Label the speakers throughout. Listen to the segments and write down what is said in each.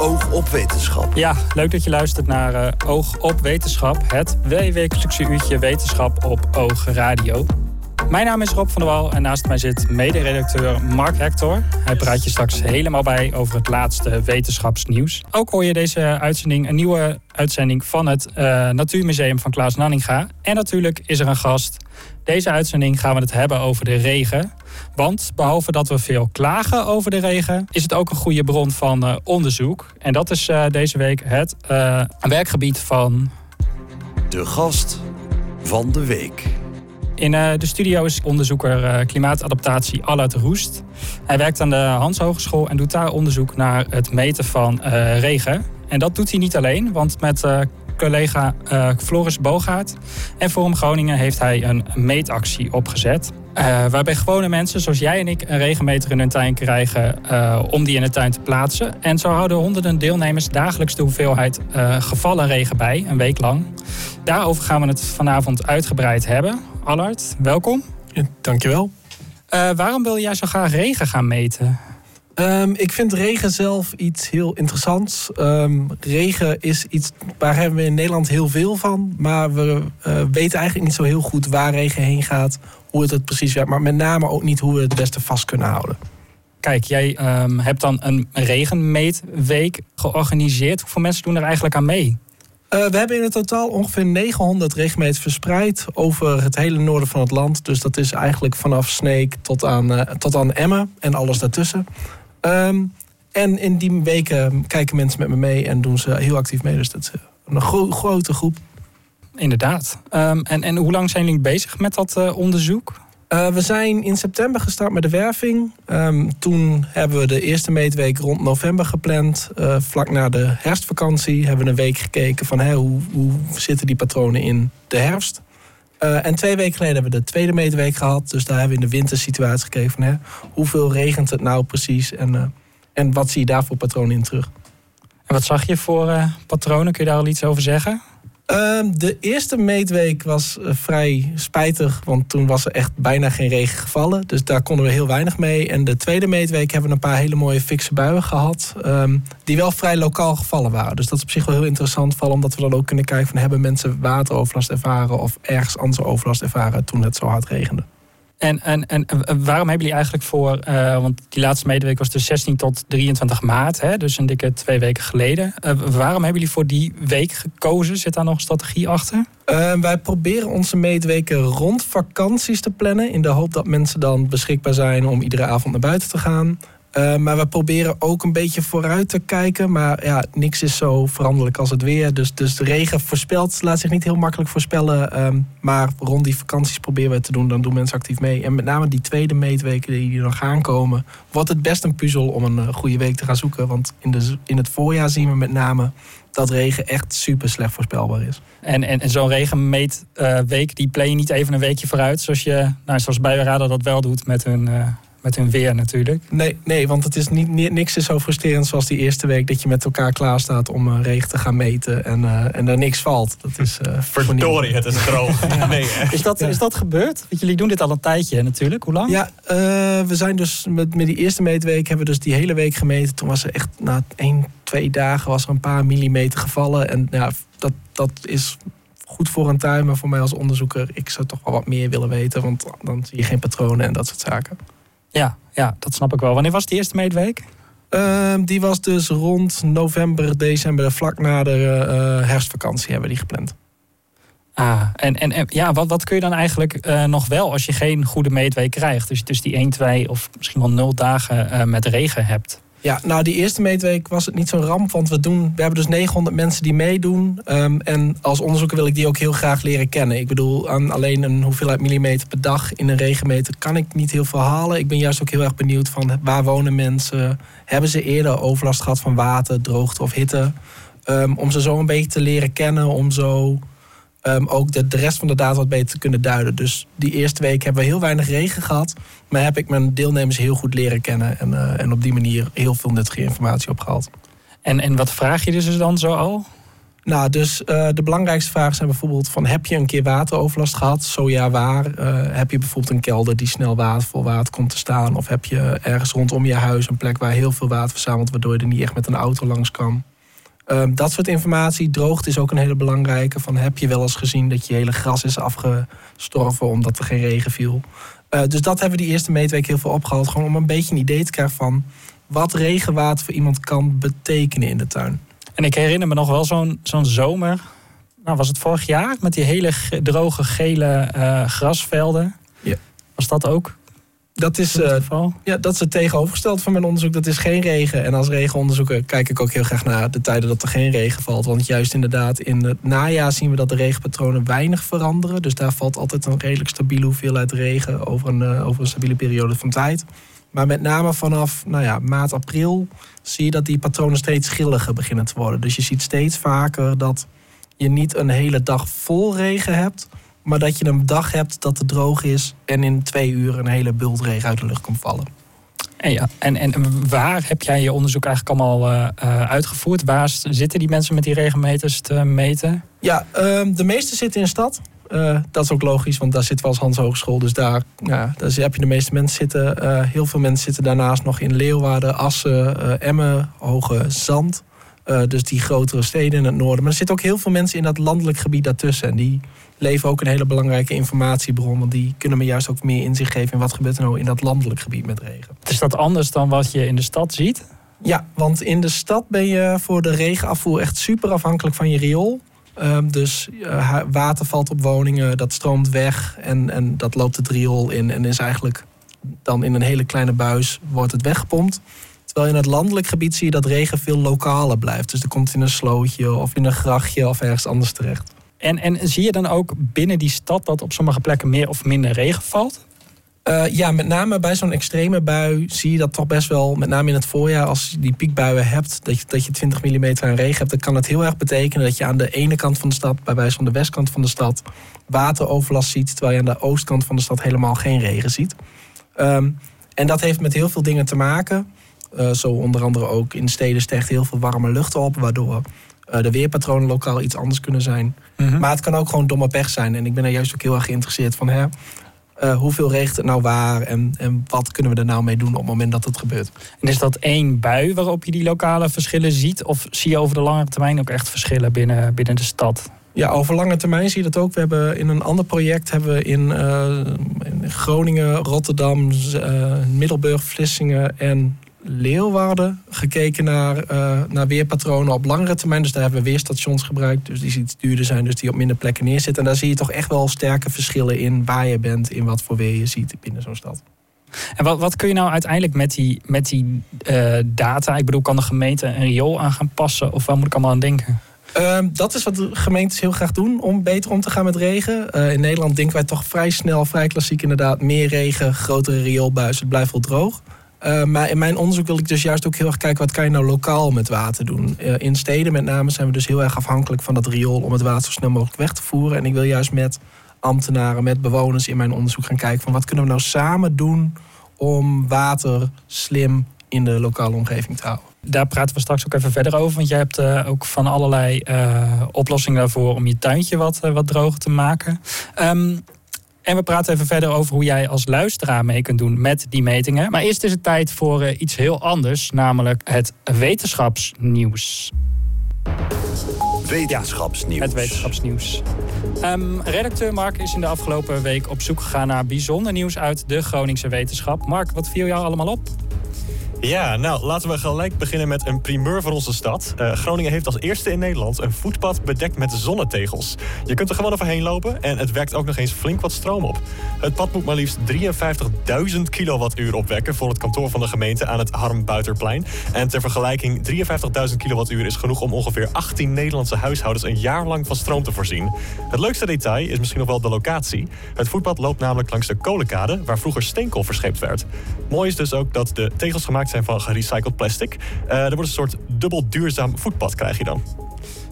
Speaker 1: Oog op Wetenschap.
Speaker 2: Ja, leuk dat je luistert naar uh, Oog op Wetenschap. Het wekelijkse uurtje wetenschap op Oog Radio. Mijn naam is Rob van der Wal en naast mij zit mederedacteur Mark Hector. Hij praat je straks helemaal bij over het laatste wetenschapsnieuws. Ook hoor je deze uitzending een nieuwe uitzending van het uh, Natuurmuseum van Klaas Nanninga. En natuurlijk is er een gast. Deze uitzending gaan we het hebben over de regen. Want behalve dat we veel klagen over de regen, is het ook een goede bron van uh, onderzoek. En dat is uh, deze week het werkgebied van.
Speaker 1: De gast van de week.
Speaker 2: In de studio is onderzoeker klimaatadaptatie Allard Roest. Hij werkt aan de Hans Hogeschool en doet daar onderzoek naar het meten van regen. En dat doet hij niet alleen, want met collega Floris Bogaert en Forum Groningen heeft hij een meetactie opgezet. waarbij gewone mensen zoals jij en ik een regenmeter in hun tuin krijgen om die in de tuin te plaatsen. En zo houden honderden deelnemers dagelijks de hoeveelheid gevallen regen bij, een week lang. Daarover gaan we het vanavond uitgebreid hebben. Allard, welkom.
Speaker 3: Ja, dankjewel.
Speaker 2: Waarom wil jij zo graag regen gaan meten?
Speaker 3: Um, ik vind regen zelf iets heel interessants. Um, regen is iets waar hebben we in Nederland heel veel van. Maar we uh, weten eigenlijk niet zo heel goed waar regen heen gaat. Hoe het het precies werkt. Maar met name ook niet hoe we het beste vast kunnen houden.
Speaker 2: Kijk, jij um, hebt dan een regenmeetweek georganiseerd. Hoeveel mensen doen er eigenlijk aan mee?
Speaker 3: Uh, we hebben in het totaal ongeveer 900 regenmeters verspreid over het hele noorden van het land. Dus dat is eigenlijk vanaf Sneek tot aan, uh, tot aan Emmen en alles daartussen. Um, en in die weken kijken mensen met me mee en doen ze heel actief mee. Dus dat is een gro grote groep.
Speaker 2: Inderdaad. Um, en, en hoe lang zijn jullie bezig met dat uh, onderzoek?
Speaker 3: Uh, we zijn in september gestart met de werving. Um, toen hebben we de eerste meetweek rond november gepland. Uh, vlak na de herfstvakantie hebben we een week gekeken van hè, hoe, hoe zitten die patronen in de herfst. Uh, en twee weken geleden hebben we de tweede meetweek gehad. Dus daar hebben we in de wintersituatie gekeken van hè, hoeveel regent het nou precies en, en wat zie je daar voor patronen in terug.
Speaker 2: En wat zag je voor patronen? Kun je daar al iets over zeggen?
Speaker 3: Uh, de eerste meetweek was uh, vrij spijtig, want toen was er echt bijna geen regen gevallen. Dus daar konden we heel weinig mee. En de tweede meetweek hebben we een paar hele mooie fikse buien gehad, um, die wel vrij lokaal gevallen waren. Dus dat is op zich wel heel interessant, vooral omdat we dan ook kunnen kijken van hebben mensen wateroverlast ervaren of ergens andere overlast ervaren toen het zo hard regende.
Speaker 2: En, en, en waarom hebben jullie eigenlijk voor, uh, want die laatste medeweek was dus 16 tot 23 maart, hè, dus een dikke twee weken geleden. Uh, waarom hebben jullie voor die week gekozen? Zit daar nog een strategie achter?
Speaker 3: Uh, wij proberen onze meetweken rond vakanties te plannen, in de hoop dat mensen dan beschikbaar zijn om iedere avond naar buiten te gaan. Uh, maar we proberen ook een beetje vooruit te kijken. Maar ja, niks is zo veranderlijk als het weer. Dus, dus de regen voorspelt, laat zich niet heel makkelijk voorspellen. Um, maar rond die vakanties proberen we het te doen. Dan doen mensen actief mee. En met name die tweede meetweken die er gaan komen... wordt het best een puzzel om een uh, goede week te gaan zoeken. Want in, de, in het voorjaar zien we met name dat regen echt super slecht voorspelbaar is.
Speaker 2: En, en, en zo'n regenmeetweek, uh, die plan je niet even een weekje vooruit... zoals, je, nou, zoals dat wel doet met hun met hun weer natuurlijk.
Speaker 3: Nee, nee want het is niet, niks is zo frustrerend zoals die eerste week dat je met elkaar klaar staat om uh, regen te gaan meten en, uh, en er niks valt. Dat is. Uh,
Speaker 4: Verdorie, het is droog. ja. nee,
Speaker 2: is, dat, is dat gebeurd? Want jullie doen dit al een tijdje natuurlijk. Hoe lang?
Speaker 3: Ja, we zijn dus met, met die eerste meetweek hebben we dus die hele week gemeten. Toen was er echt na één, twee dagen was er een paar millimeter gevallen. En ja, dat, dat is goed voor een tuin, maar voor mij als onderzoeker, ik zou toch wel wat meer willen weten, want dan zie je geen patronen en dat soort zaken.
Speaker 2: Ja, ja, dat snap ik wel. Wanneer was die eerste meetweek?
Speaker 3: Uh, die was dus rond november, december, vlak na de uh, herfstvakantie hebben we die gepland.
Speaker 2: Ah, en, en, en ja, wat, wat kun je dan eigenlijk uh, nog wel als je geen goede meetweek krijgt? Dus, dus die 1, 2 of misschien wel 0 dagen met regen hebt.
Speaker 3: Ja, nou die eerste meetweek was het niet zo'n ramp. Want we, doen, we hebben dus 900 mensen die meedoen. Um, en als onderzoeker wil ik die ook heel graag leren kennen. Ik bedoel, aan alleen een hoeveelheid millimeter per dag in een regenmeter kan ik niet heel veel halen. Ik ben juist ook heel erg benieuwd van waar wonen mensen? Hebben ze eerder overlast gehad van water, droogte of hitte? Um, om ze zo een beetje te leren kennen, om zo um, ook de, de rest van de data wat beter te kunnen duiden. Dus die eerste week hebben we heel weinig regen gehad. Maar heb ik mijn deelnemers heel goed leren kennen. En, uh, en op die manier heel veel nuttige informatie opgehaald.
Speaker 2: En, en wat vraag je dus dan zo al?
Speaker 3: Nou, dus uh, de belangrijkste vragen zijn bijvoorbeeld van heb je een keer wateroverlast gehad? Zo ja, waar? Uh, heb je bijvoorbeeld een kelder die snel water, vol water komt te staan? Of heb je ergens rondom je huis een plek waar heel veel water verzamelt, waardoor je er niet echt met een auto langs kan? Uh, dat soort informatie. Droogte is ook een hele belangrijke. Van heb je wel eens gezien dat je hele gras is afgestorven omdat er geen regen viel? dus dat hebben we die eerste meetweek heel veel opgehaald. Gewoon om een beetje een idee te krijgen van wat regenwater voor iemand kan betekenen in de tuin.
Speaker 2: En ik herinner me nog wel zo'n zo'n zomer. Nou, was het vorig jaar? Met die hele droge gele uh, grasvelden.
Speaker 3: Ja.
Speaker 2: Was dat ook?
Speaker 3: Dat is, uh, ja, dat is het tegenovergesteld van mijn onderzoek. Dat is geen regen. En als regenonderzoeker kijk ik ook heel graag naar de tijden dat er geen regen valt. Want juist inderdaad, in het najaar zien we dat de regenpatronen weinig veranderen. Dus daar valt altijd een redelijk stabiele hoeveelheid regen over een, uh, over een stabiele periode van tijd. Maar met name vanaf nou ja, maart, april zie je dat die patronen steeds schilliger beginnen te worden. Dus je ziet steeds vaker dat je niet een hele dag vol regen hebt, maar dat je een dag hebt dat het droog is en in twee uur een hele bult regen uit de lucht komt vallen.
Speaker 2: En, ja, en, en waar heb jij je onderzoek eigenlijk allemaal uh, uitgevoerd? Waar zitten die mensen met die regenmeters te meten?
Speaker 3: Ja, uh, de meeste zitten in stad. Uh, dat is ook logisch, want daar zit we als Hans Hogeschool. Dus daar, ja, daar heb je de meeste mensen zitten. Heel veel mensen zitten daarnaast nog in Leeuwarden, Assen, Emmen, Hoge Zand. dus die grotere steden in het noorden. Maar er zitten ook heel veel mensen in dat landelijk gebied daartussen. En die leveren ook een hele belangrijke informatiebron. Want die kunnen me juist ook meer inzicht geven in wat gebeurt er nou in dat landelijk gebied met regen.
Speaker 2: Is dat anders dan wat je in de stad ziet?
Speaker 3: Ja, want in de stad ben je voor de regenafvoer echt super afhankelijk van je riool. Um, dus uh, water valt op woningen, dat stroomt weg en, en dat loopt het riool in en is eigenlijk dan in een hele kleine buis wordt het weggepompt. Terwijl in het landelijk gebied zie je dat regen veel lokaler blijft. Dus er komt in een slootje of in een grachtje of ergens anders terecht.
Speaker 2: En, en zie je dan ook binnen die stad dat op sommige plekken meer of minder regen valt?
Speaker 3: Uh, ja, met name bij zo'n extreme bui zie je dat toch best wel, met name in het voorjaar, als je die piekbuien hebt, dat je, dat je 20 mm aan regen hebt, dan kan het heel erg betekenen dat je aan de ene kant van de stad, bij wijze van de westkant van de stad, wateroverlast ziet, terwijl je aan de oostkant van de stad helemaal geen regen ziet. Um, en dat heeft met heel veel dingen te maken. Uh, zo onder andere ook in steden stijgt heel veel warme lucht op, waardoor uh, de weerpatronen lokaal iets anders kunnen zijn. Mm -hmm. Maar het kan ook gewoon domme pech zijn. En ik ben er juist ook heel erg geïnteresseerd van, hè, uh, hoeveel regent het nou waar en, en wat kunnen we er nou mee doen op het moment dat het gebeurt.
Speaker 2: En is dat één bui waarop je die lokale verschillen ziet? Of zie je over de lange termijn ook echt verschillen binnen, binnen de stad?
Speaker 3: Ja, over lange termijn zie je dat ook. We hebben in een ander project hebben we in, uh, in Groningen, Rotterdam, uh, Middelburg, Vlissingen en Leeuwarden gekeken naar, uh, naar weerpatronen op langere termijn. Dus daar hebben we weerstations gebruikt, dus die iets duurder zijn, dus die op minder plekken neerzitten. En daar zie je toch echt wel sterke verschillen in waar je bent, in wat voor weer je ziet binnen zo'n stad.
Speaker 2: En wat, wat kun je nou uiteindelijk met die, met die uh, data? Ik bedoel, kan de gemeente een riool aan gaan passen? Of waar moet ik allemaal aan denken?
Speaker 3: Uh, dat is wat de gemeentes heel graag doen om beter om te gaan met regen. Uh, in Nederland denken wij toch vrij snel, vrij klassiek inderdaad, meer regen, grotere rioolbuizen, het blijft wel droog. Uh, maar in mijn onderzoek wil ik dus juist ook heel erg kijken... wat kan je nou lokaal met water doen. Uh, in steden met name zijn we dus heel erg afhankelijk van dat riool... om het water zo snel mogelijk weg te voeren. En ik wil juist met ambtenaren, met bewoners in mijn onderzoek gaan kijken... van wat kunnen we nou samen doen om water slim in de lokale omgeving te houden.
Speaker 2: Daar praten we straks ook even verder over. Want jij hebt uh, ook van allerlei oplossingen daarvoor... om je tuintje wat, wat droger te maken. Um, en we praten even verder over hoe jij als luisteraar mee kunt doen met die metingen. Maar eerst is het tijd voor uh, iets heel anders, namelijk het wetenschapsnieuws.
Speaker 1: Wetenschapsnieuws.
Speaker 2: Ja, het wetenschapsnieuws. Um, redacteur Mark is in de afgelopen week op zoek gegaan naar bijzonder nieuws uit de Groningse wetenschap. Mark, wat viel jou allemaal op?
Speaker 4: Ja, nou laten we gelijk beginnen met een primeur voor onze stad. Uh, Groningen heeft als eerste in Nederland een voetpad bedekt met zonnetegels. Je kunt er gewoon overheen lopen en het wekt ook nog eens flink wat stroom op. Het pad moet maar liefst 53.000 kilowattuur opwekken voor het kantoor van de gemeente aan het Harm-Buiterplein. En ter vergelijking, 53.000 kilowattuur is genoeg om ongeveer 18 Nederlandse huishoudens een jaar lang van stroom te voorzien. Het leukste detail is misschien nog wel de locatie. Het voetpad loopt namelijk langs de kolenkade waar vroeger steenkool verscheept werd. Mooi is dus ook dat de tegels gemaakt zijn van gerecycled plastic. Uh, er wordt een soort dubbel duurzaam voetpad krijg je dan.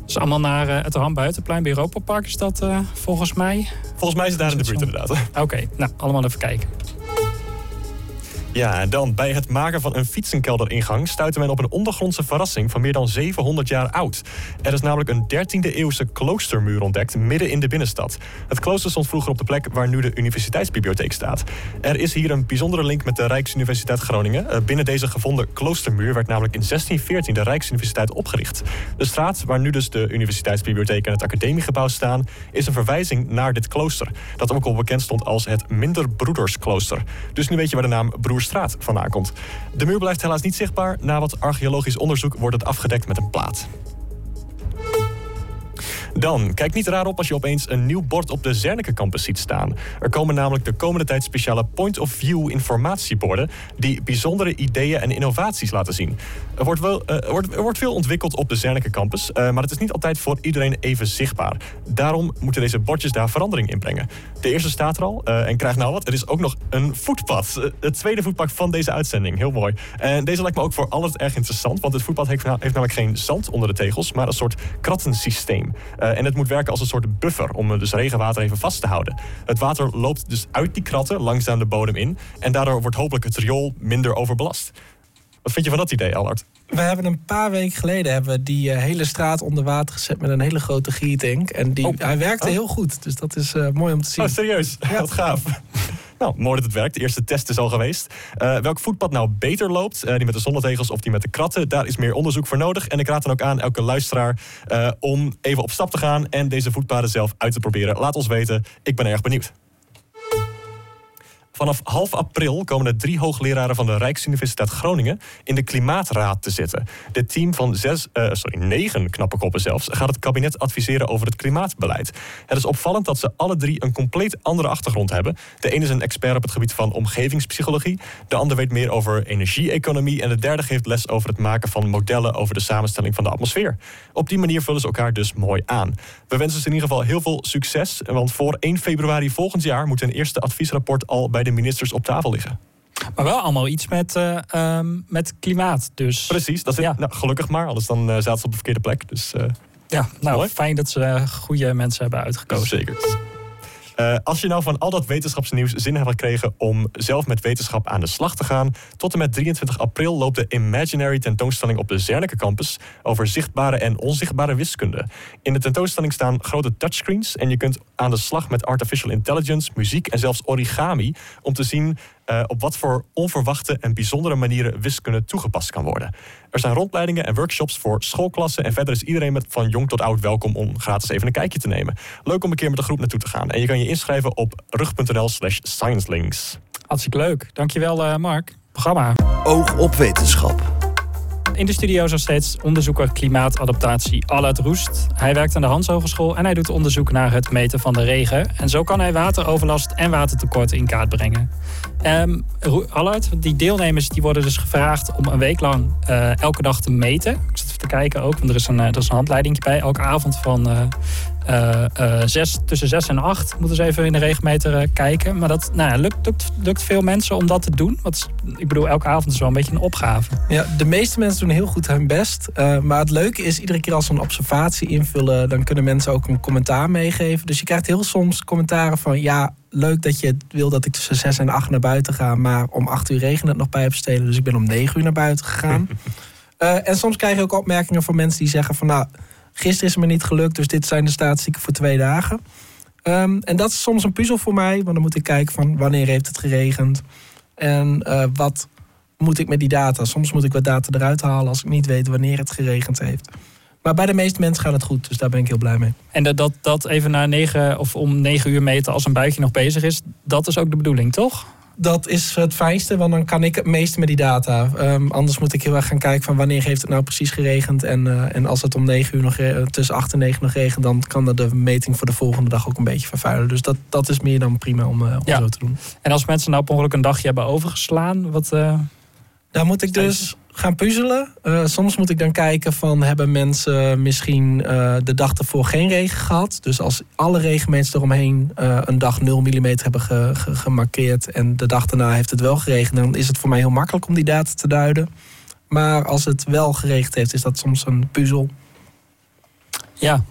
Speaker 2: Dus allemaal naar uh, het Rambuitenplein bij Europa Park is dat uh, volgens mij?
Speaker 4: Volgens mij is het daar in de buurt inderdaad.
Speaker 2: Oké, okay, nou allemaal even kijken.
Speaker 4: Ja, en dan bij het maken van een fietsenkelderingang stuitte men op een ondergrondse verrassing van meer dan 700 jaar oud. Er is namelijk een 13e eeuwse kloostermuur ontdekt midden in de binnenstad. Het klooster stond vroeger op de plek waar nu de universiteitsbibliotheek staat. Er is hier een bijzondere link met de Rijksuniversiteit Groningen. Eh, Binnen deze gevonden kloostermuur werd namelijk in 1614 de Rijksuniversiteit opgericht. De straat waar nu dus de universiteitsbibliotheek en het academiegebouw staan, is een verwijzing naar dit klooster. Dat ook al bekend stond als het Minderbroedersklooster. Dus nu weet je waar de naam Broerstraat vandaan komt. De muur blijft helaas niet zichtbaar. Na wat archeologisch onderzoek wordt het afgedekt met een plaat. Dan, kijk niet raar op als je opeens een nieuw bord op de Zernike campus ziet staan. Er komen namelijk de komende tijd speciale point-of-view informatieborden... die bijzondere ideeën en innovaties laten zien. Er wordt, wel, eh, wordt, er wordt veel ontwikkeld op de Zernike campus... eh, maar het is niet altijd voor iedereen even zichtbaar. Daarom moeten deze bordjes daar verandering in brengen. De eerste staat er al, eh, en krijg nou wat, er is ook nog een voetpad. Het tweede voetpad van deze uitzending, heel mooi. En deze lijkt me ook voor alles erg interessant... want het voetpad heeft, heeft namelijk geen zand onder de tegels... maar een soort krattensysteem. Eh, en het moet werken als een soort buffer om eh, dus regenwater even vast te houden. Het water loopt dus uit die kratten langzaam de bodem in. En daardoor wordt hopelijk het riool minder overbelast. Wat vind je van dat idee, Allard?
Speaker 3: We hebben een paar weken geleden hebben we die eh, hele straat onder water gezet met een hele grote giertank. En die,
Speaker 4: Oh.
Speaker 3: hij werkte
Speaker 4: Oh.
Speaker 3: heel goed. Dus dat is mooi om te zien.
Speaker 4: Oh, serieus? Wat gaaf. Nou, mooi dat het werkt. De eerste test is al geweest. Eh, welk voetpad nou beter loopt, eh, die met de zonnetegels of die met de kratten, daar is meer onderzoek voor nodig. En ik raad dan ook aan elke luisteraar eh, om even op stap te gaan en deze voetpaden zelf uit te proberen. Laat ons weten. Ik ben erg benieuwd. Vanaf half april komen er drie hoogleraren van de Rijksuniversiteit Groningen in de Klimaatraad te zitten. Dit team van zes, eh, sorry, negen knappe koppen zelfs gaat het kabinet adviseren over het klimaatbeleid. Het is opvallend dat ze alle drie een compleet andere achtergrond hebben. De ene is een expert op het gebied van omgevingspsychologie, de ander weet meer over energie-economie en de derde geeft les over het maken van modellen over de samenstelling van de atmosfeer. Op die manier vullen ze elkaar dus mooi aan. We wensen ze in ieder geval heel veel succes, want voor 1 februari volgend jaar moet een eerste adviesrapport al bij de ministers op tafel liggen.
Speaker 2: Maar wel allemaal iets met, eh, ehm, met klimaat. Dus
Speaker 4: Precies, dat is
Speaker 2: Ja.
Speaker 4: nou, gelukkig maar, anders dan eh, zaten ze op de verkeerde plek. Dus eh,
Speaker 2: ja, nou
Speaker 4: Mooi.
Speaker 2: fijn dat ze goede mensen hebben uitgekozen.
Speaker 4: zeker. Eh, als je nou van al dat wetenschapsnieuws zin hebt gekregen om zelf met wetenschap aan de slag te gaan, tot en met 23 april loopt de Imaginary tentoonstelling op de Zernike campus over zichtbare en onzichtbare wiskunde. In de tentoonstelling staan grote touchscreens en je kunt aan de slag met artificial intelligence, muziek en zelfs origami om te zien eh, op wat voor onverwachte en bijzondere manieren wiskunde toegepast kan worden. Er zijn rondleidingen en workshops voor schoolklassen en verder is iedereen met van jong tot oud welkom om gratis even een kijkje te nemen. Leuk om een keer met de groep naartoe te gaan. En je kan je inschrijven op rug.nl slash sciencelinks.
Speaker 2: Hartstikke leuk. Dankjewel eh, Mark. Programma.
Speaker 1: Oog op wetenschap.
Speaker 2: In de studio nog steeds onderzoeker klimaatadaptatie Allard Roest. Hij werkt aan de Hans Hogeschool en hij doet onderzoek naar het meten van de regen. En zo kan hij wateroverlast en watertekort in kaart brengen. Ro- Allard, die deelnemers die worden dus gevraagd om een week lang eh, elke dag te meten. Ik zit even te kijken ook, want er is een, eh, er is een handleiding bij. Elke avond van eh, zes, tussen 6 en 8 moeten ze even in de regenmeter eh, kijken. Maar dat nou, ja, lukt, lukt, lukt veel mensen om dat te doen. Want ik bedoel, elke avond is wel een beetje een opgave.
Speaker 3: Ja, de meeste mensen doen heel goed hun best. Eh, maar het leuke is, iedere keer als ze een observatie invullen... dan kunnen mensen ook een commentaar meegeven. Dus je krijgt heel soms commentaren van... ja, leuk dat je wil dat ik tussen 6 en 8 naar buiten ga... maar om 8 uur regent het nog bij hebt stelen. Dus ik ben om 9 uur naar buiten gegaan. Eh, en soms krijg je ook opmerkingen van mensen die zeggen van... nou, gisteren is het me niet gelukt, dus dit zijn de statistieken voor twee dagen. Ehm, en dat is soms een puzzel voor mij, want dan moet ik kijken van wanneer heeft het geregend... en eh, wat moet ik met die data. Soms moet ik wat data eruit halen als ik niet weet wanneer het geregend heeft. Maar bij de meeste mensen gaat het goed, dus daar ben ik heel blij mee.
Speaker 2: En dat, dat, dat even na negen of om negen uur meten als een buitje nog bezig is, dat is ook de bedoeling, toch?
Speaker 3: Dat is het fijnste, want dan kan ik het meeste met die data. Ehm, anders moet ik heel erg gaan kijken van wanneer heeft het nou precies geregend. En, eh, en als het om 9 uur nog re- tussen 8 en 9 nog regent, dan kan dat de meting voor de volgende dag ook een beetje vervuilen. Dus dat, dat is meer dan prima om, eh, om
Speaker 2: Ja.
Speaker 3: zo te doen.
Speaker 2: En als mensen nou per ongeluk een dagje hebben overgeslaan, wat. eh,
Speaker 3: Daar moet ik dus gaan puzzelen. Eh, soms moet ik dan kijken van hebben mensen misschien eh, de dag ervoor geen regen gehad. Dus als alle regenmeters eromheen eh, een dag 0 mm hebben ge- ge- gemarkeerd en de dag daarna heeft het wel geregend, dan is het voor mij heel makkelijk om die data te duiden. Maar als het wel geregend heeft, is dat soms een puzzel.
Speaker 2: ja.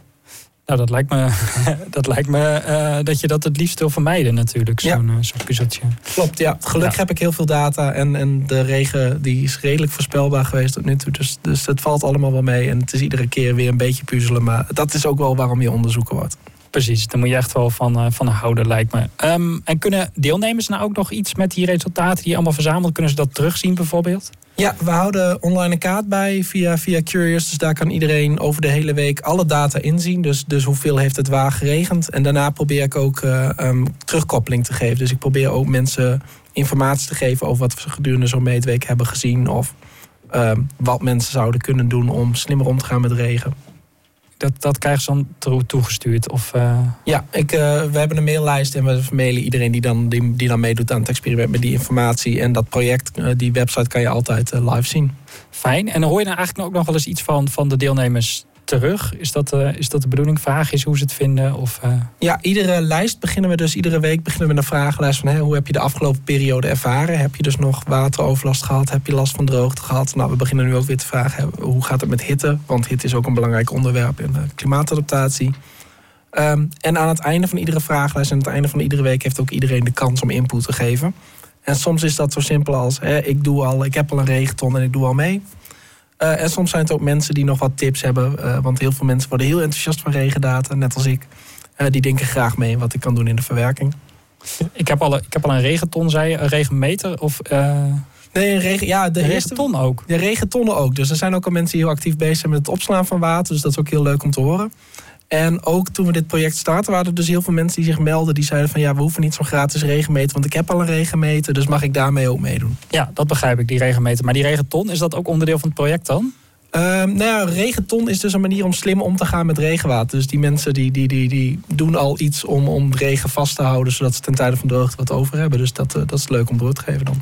Speaker 2: Nou, dat lijkt me, dat, lijkt me eh, dat je dat het liefst wil vermijden natuurlijk, zo'n
Speaker 3: Ja.
Speaker 2: eh, zo'n puzzeltje.
Speaker 3: Klopt, ja. Gelukkig
Speaker 2: Ja.
Speaker 3: heb ik heel veel data. En, en de regen die is redelijk voorspelbaar geweest tot nu toe. Dus, dus het valt allemaal wel mee. En het is iedere keer weer een beetje puzzelen. Maar dat is ook wel waarom je onderzoeken wordt.
Speaker 2: Precies, daar moet je echt wel van, eh, van houden, lijkt me. Ehm, en kunnen deelnemers nou ook nog iets met die resultaten die je allemaal verzamelt? Kunnen ze dat terugzien bijvoorbeeld?
Speaker 3: Ja, we houden online een kaart bij via, via Curious. Dus daar kan iedereen over de hele week alle data inzien. Dus, dus hoeveel heeft het waar geregend. En daarna probeer ik ook eh, ehm, terugkoppeling te geven. Dus ik probeer ook mensen informatie te geven over wat we gedurende zo'n meetweek hebben gezien. Of ehm, wat mensen zouden kunnen doen om slimmer om te gaan met regen.
Speaker 2: Dat, dat krijgen ze dan toe- toegestuurd? Of, eh,
Speaker 3: Ja, ik, eh, we hebben een maillijst en we mailen iedereen die dan, die, die dan meedoet aan het experiment met die informatie. En dat project, eh, die website kan je altijd live zien.
Speaker 2: Fijn. En hoor je nou eigenlijk ook nog wel eens iets van, van de deelnemers terug? Is dat, eh, is dat de bedoeling? Vraag is hoe ze het vinden? Of, eh,
Speaker 3: Ja, iedere lijst beginnen we dus, iedere week beginnen we met een vragenlijst van hè, hoe heb je de afgelopen periode ervaren? Heb je dus nog wateroverlast gehad? Heb je last van droogte gehad? Nou, we beginnen nu ook weer te vragen, hè, hoe gaat het met hitte? Want hitte is ook een belangrijk onderwerp in de klimaatadaptatie. Ehm, en aan het einde van iedere vragenlijst en aan het einde van iedere week heeft ook iedereen de kans om input te geven. En soms is dat zo simpel als, hè, ik, doe al, ik heb al een regenton en ik doe al mee. Eh, en soms zijn het ook mensen die nog wat tips hebben. eh, want heel veel mensen worden heel enthousiast van regendata, net als ik. Eh, die denken graag mee wat ik kan doen in de verwerking.
Speaker 2: ik, heb al, een- ik heb al een regenton, zei je, een regenmeter? Of
Speaker 3: Nee, een regen, ja, de eerste.
Speaker 2: regenton ook?
Speaker 3: De regentonnen ook. Dus er zijn ook al mensen die heel actief bezig zijn met het opslaan van water. Dus dat is ook heel leuk om te horen. En ook toen we dit project starten, waren er dus heel veel mensen die zich melden. Die zeiden van ja, we hoeven niet zo'n gratis regenmeter. Want ik heb al een regenmeter, dus mag ik daarmee ook meedoen.
Speaker 2: Ja, dat begrijp ik, die regenmeter. Maar die regenton, is dat ook onderdeel van het project dan?
Speaker 3: Ehm, nou ja, regenton is dus een manier om slim om te gaan met regenwater. Dus die mensen die, die, die, die doen al iets om, om regen vast te houden. Zodat ze ten tijde van droogte wat over hebben. Dus dat, eh, dat is leuk om door te geven dan.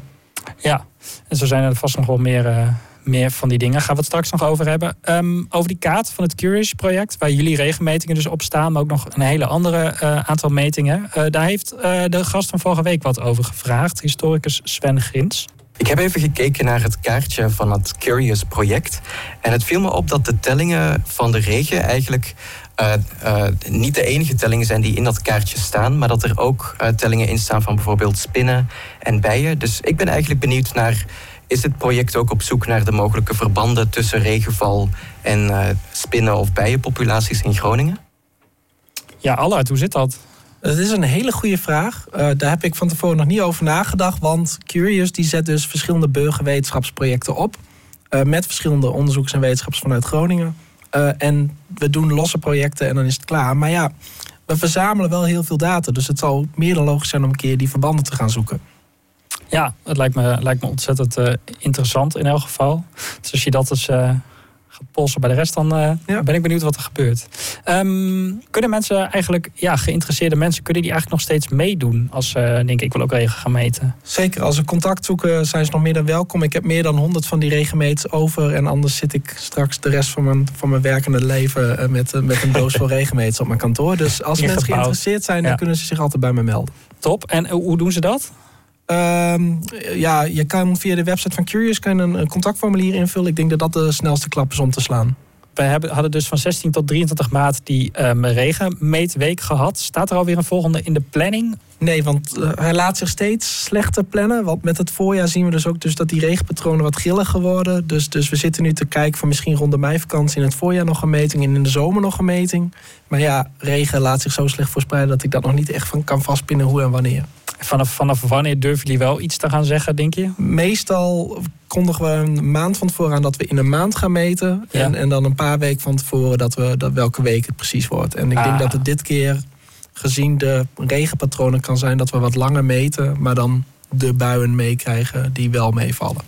Speaker 2: Ja, en zo zijn er vast nog wel meer, eh, meer van die dingen. Gaan we het straks nog over hebben. Ehm, over die kaart van het Curious-project, waar jullie regenmetingen dus op staan, maar ook nog een hele andere eh, aantal metingen. Eh, daar heeft eh, de gast van vorige week wat over gevraagd, historicus Sven Grins.
Speaker 5: Ik heb even gekeken naar het kaartje van het Curious project. En het viel me op dat de tellingen van de regen eigenlijk niet de enige tellingen zijn die in dat kaartje staan. Maar dat er ook tellingen in staan van bijvoorbeeld spinnen en bijen. Dus ik ben eigenlijk benieuwd naar. Is dit project ook op zoek naar de mogelijke verbanden tussen regenval en eh, spinnen- of bijenpopulaties in Groningen?
Speaker 2: Ja, Allard, hoe zit dat?
Speaker 3: Dat is een hele goede vraag. Eh, daar heb ik van tevoren nog niet over nagedacht. Want Curious die zet dus verschillende burgerwetenschapsprojecten op. eh, met verschillende onderzoekers en wetenschappers vanuit Groningen. Eh, en we doen losse projecten en dan is het klaar. Maar ja, we verzamelen wel heel veel data. Dus het zal meer dan logisch zijn om een keer die verbanden te gaan zoeken.
Speaker 2: Ja, het lijkt me, lijkt me ontzettend eh, interessant in elk geval. Dus als je dat eens eh, gaat polsen bij de rest, dan eh,
Speaker 3: Ja.
Speaker 2: ben ik benieuwd wat er gebeurt. Ehm, kunnen mensen eigenlijk, ja, geïnteresseerde mensen, kunnen die eigenlijk nog steeds meedoen als ze denken, ik wil ook regen gaan meten?
Speaker 3: Zeker, als ze contact zoeken zijn ze nog meer dan welkom. Ik heb meer dan 100 van die regenmeters over. En anders zit ik straks de rest van mijn, van mijn werkende leven met, met een doos vol regenmeters op mijn kantoor. Dus als mensen geïnteresseerd zijn, dan
Speaker 2: Ja.
Speaker 3: kunnen ze zich altijd bij me melden.
Speaker 2: Top. En hoe doen ze dat?
Speaker 3: Ehm, ja, je kan via de website van Curious kan een, een contactformulier invullen. Ik denk dat dat de snelste klap is om te slaan.
Speaker 2: We hebben, hadden dus van 16 tot 23 maart die ehm, regenmeetweek gehad. Staat er alweer een volgende in de planning?
Speaker 3: Nee, want eh, hij laat zich steeds slechter plannen. Want met het voorjaar zien we dus ook dus dat die regenpatronen wat grilliger worden. Dus, dus we zitten nu te kijken van misschien rond de meivakantie in het voorjaar nog een meting en in de zomer nog een meting. Maar ja, regen laat zich zo slecht verspreiden dat ik dat nog niet echt van kan vastpinnen hoe en wanneer.
Speaker 2: Vanaf, vanaf wanneer durven jullie wel iets te gaan zeggen, denk je?
Speaker 3: Meestal kondigen we een maand van tevoren aan dat we in een maand gaan meten.
Speaker 2: Ja.
Speaker 3: En, en dan een paar weken van tevoren dat we dat welke week het precies wordt. En ik denk
Speaker 2: Ah.
Speaker 3: dat het dit keer, gezien de regenpatronen, kan zijn dat we wat langer meten, maar dan de buien meekrijgen die wel meevallen.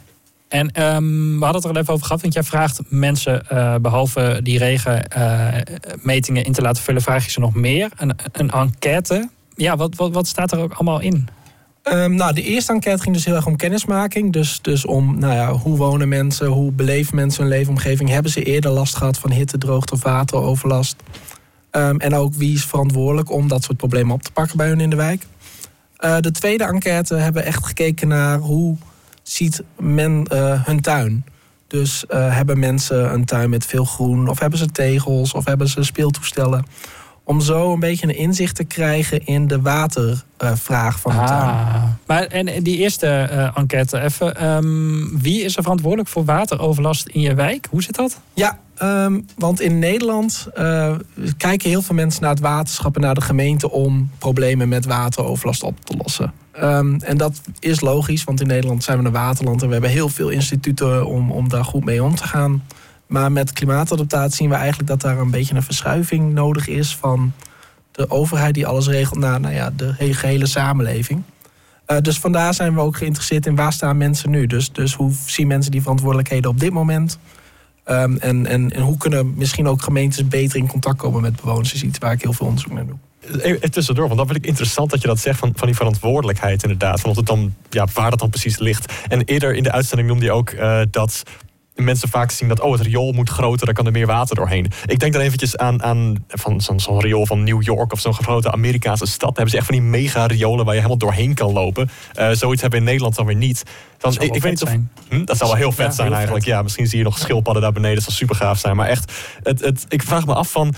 Speaker 2: En ehm, we hadden het er al even over gehad, want jij vraagt mensen, eh, behalve die regenmetingen in te laten vullen, vraag je ze nog meer. Een, een enquête. Ja, wat, wat, wat staat er ook allemaal in?
Speaker 3: Ehm, nou, de eerste enquête ging dus heel erg om kennismaking. Dus, dus om nou ja, hoe wonen mensen, hoe beleven mensen hun leefomgeving. Hebben ze eerder last gehad van hitte, droogte of wateroverlast? Ehm, en ook wie is verantwoordelijk om dat soort problemen op te pakken bij hun in de wijk. Eh, de tweede enquête hebben echt gekeken naar hoe ziet men eh, hun tuin. Dus eh, hebben mensen een tuin met veel groen, of hebben ze tegels, of hebben ze speeltoestellen? Om zo een beetje een inzicht te krijgen in de watervraag van de tuin.
Speaker 2: Ah. Maar en, en die eerste eh, enquête even. ehm, wie is er verantwoordelijk voor wateroverlast in je wijk? Hoe zit dat?
Speaker 3: Ja, ehm, want in Nederland eh, kijken heel veel mensen naar het waterschap en naar de gemeente om problemen met wateroverlast op te lossen. Ehm, en dat is logisch, want in Nederland zijn we een waterland en we hebben heel veel instituten om, om daar goed mee om te gaan. Maar met klimaatadaptatie zien we eigenlijk dat daar een beetje een verschuiving nodig is van de overheid die alles regelt naar nou ja, de he- gehele samenleving. Eh, dus vandaar zijn we ook geïnteresseerd in waar staan mensen nu. Dus, dus hoe zien mensen die verantwoordelijkheden op dit moment? Ehm, en, en, en hoe kunnen misschien ook gemeentes beter in contact komen met bewoners? is iets waar ik heel veel onderzoek naar doe.
Speaker 4: Even tussendoor, want dat vind ik interessant dat je dat zegt van, van die verantwoordelijkheid inderdaad. Van of het dan, ja, waar dat dan precies ligt. En eerder in de uitzending noemde je ook eh, dat mensen vaak zien dat oh, het riool moet groter, daar kan er meer water doorheen. Ik denk dan eventjes aan, aan van zo'n riool van New York of zo'n grote Amerikaanse stad. Daar hebben ze echt van die mega riolen waar je helemaal doorheen kan lopen. Eh, zoiets hebben we in Nederland dan weer niet. Dan,
Speaker 2: Zou
Speaker 4: ik,
Speaker 2: wel
Speaker 4: ik weet niet
Speaker 2: vet
Speaker 4: of, Hm, dat zou wel heel vet
Speaker 2: Ja,
Speaker 4: zijn
Speaker 2: heel
Speaker 4: eigenlijk.
Speaker 2: vet.
Speaker 4: Ja, misschien zie je nog schildpadden daar beneden. Dat zou super gaaf zijn. Maar echt, het, het, ik vraag me af van,